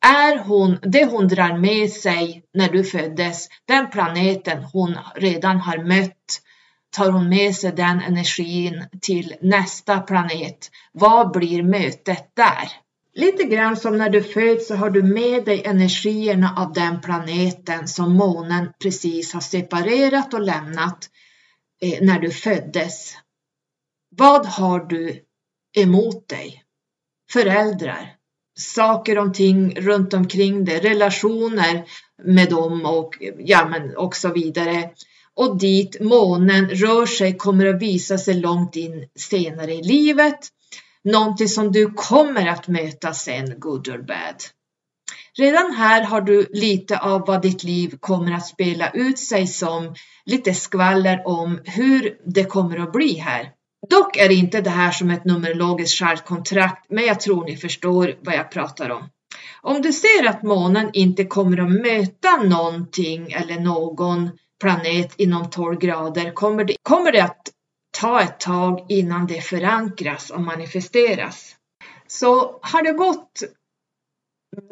är hon, det hon drar med sig när du föddes, den planeten hon redan har mött, tar hon med sig den energin till nästa planet. Vad blir mötet där? Lite grann som när du föds så har du med dig energierna av den planeten som månen precis har separerat och lämnat eh, när du föddes. Vad har du emot dig? Föräldrar, saker och ting runt omkring dig, relationer med dem och, ja, men och så vidare. Och dit månen rör sig kommer att visa sig långt in senare i livet. Någonting som du kommer att möta sen, good or bad. Redan här har du lite av vad ditt liv kommer att spela ut sig som, lite skvaller om hur det kommer att bli här. Dock är det inte det här som ett numerologiskt kontrakt, men jag tror ni förstår vad jag pratar om. Om du ser att månen inte kommer att möta någonting eller någon planet inom 12 grader kommer det, kommer det att ta ett tag innan det förankras och manifesteras. Så har det gått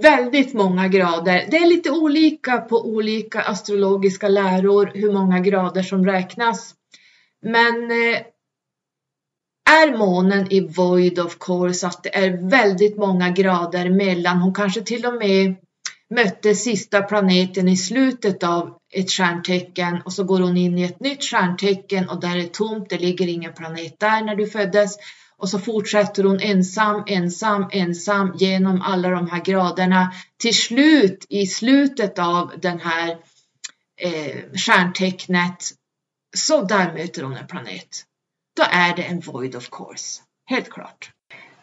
väldigt många grader. Det är lite olika på olika astrologiska läror hur många grader som räknas. Men eh, är månen i void of course att det är väldigt många grader mellan, hon kanske till och med mötte sista planeten i slutet av ett stjärntecken och så går hon in i ett nytt stjärntecken och där är tomt, det ligger ingen planet där när du föddes och så fortsätter hon ensam, ensam, ensam genom alla de här graderna. Till slut, i slutet av den här eh, stjärntecknet, så där möter hon en planet då är det en void of course. Helt klart.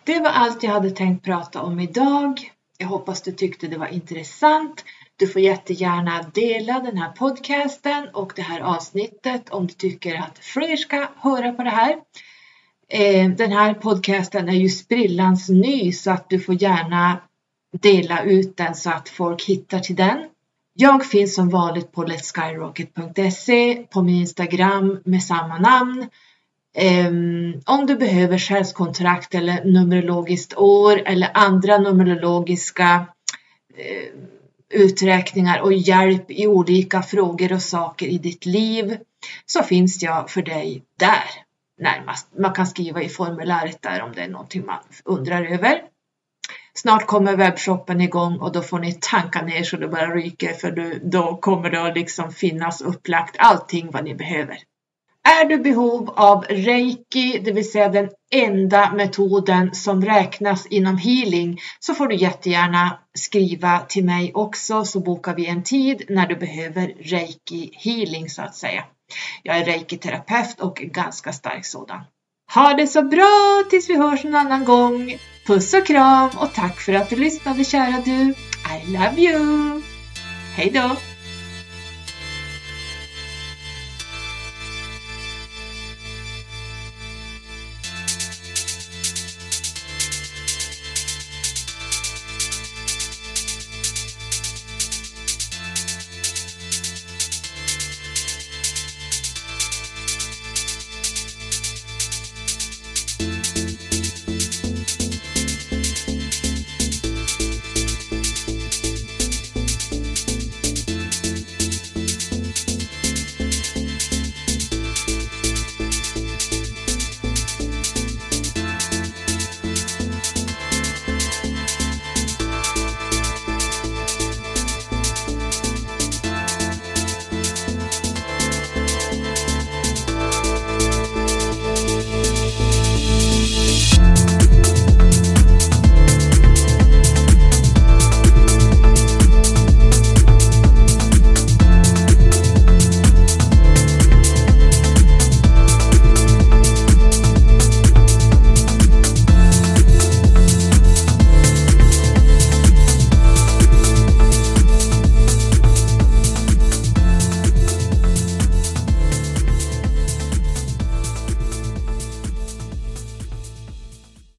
Det var allt jag hade tänkt prata om idag. Jag hoppas du tyckte det var intressant. Du får jättegärna dela den här podcasten och det här avsnittet om du tycker att fler ska höra på det här. Eh, den här podcasten är ju sprillans ny så att du får gärna dela ut den så att folk hittar till den. Jag finns som vanligt på letskyrocket.se, på min Instagram med samma namn Um, om du behöver själskontrakt eller numerologiskt år eller andra numerologiska uh, uträkningar och hjälp i olika frågor och saker i ditt liv så finns jag för dig där närmast. Man kan skriva i formuläret där om det är någonting man undrar över. Snart kommer webbshoppen igång och då får ni tanka ner så det bara ryker för då kommer det att liksom finnas upplagt allting vad ni behöver. Är du behov av reiki, det vill säga den enda metoden som räknas inom healing, så får du jättegärna skriva till mig också så bokar vi en tid när du behöver reiki healing så att säga. Jag är reiki-terapeut och ganska stark sådan. Ha det så bra tills vi hörs en annan gång. Puss och kram och tack för att du lyssnade kära du. I love you! Hejdå!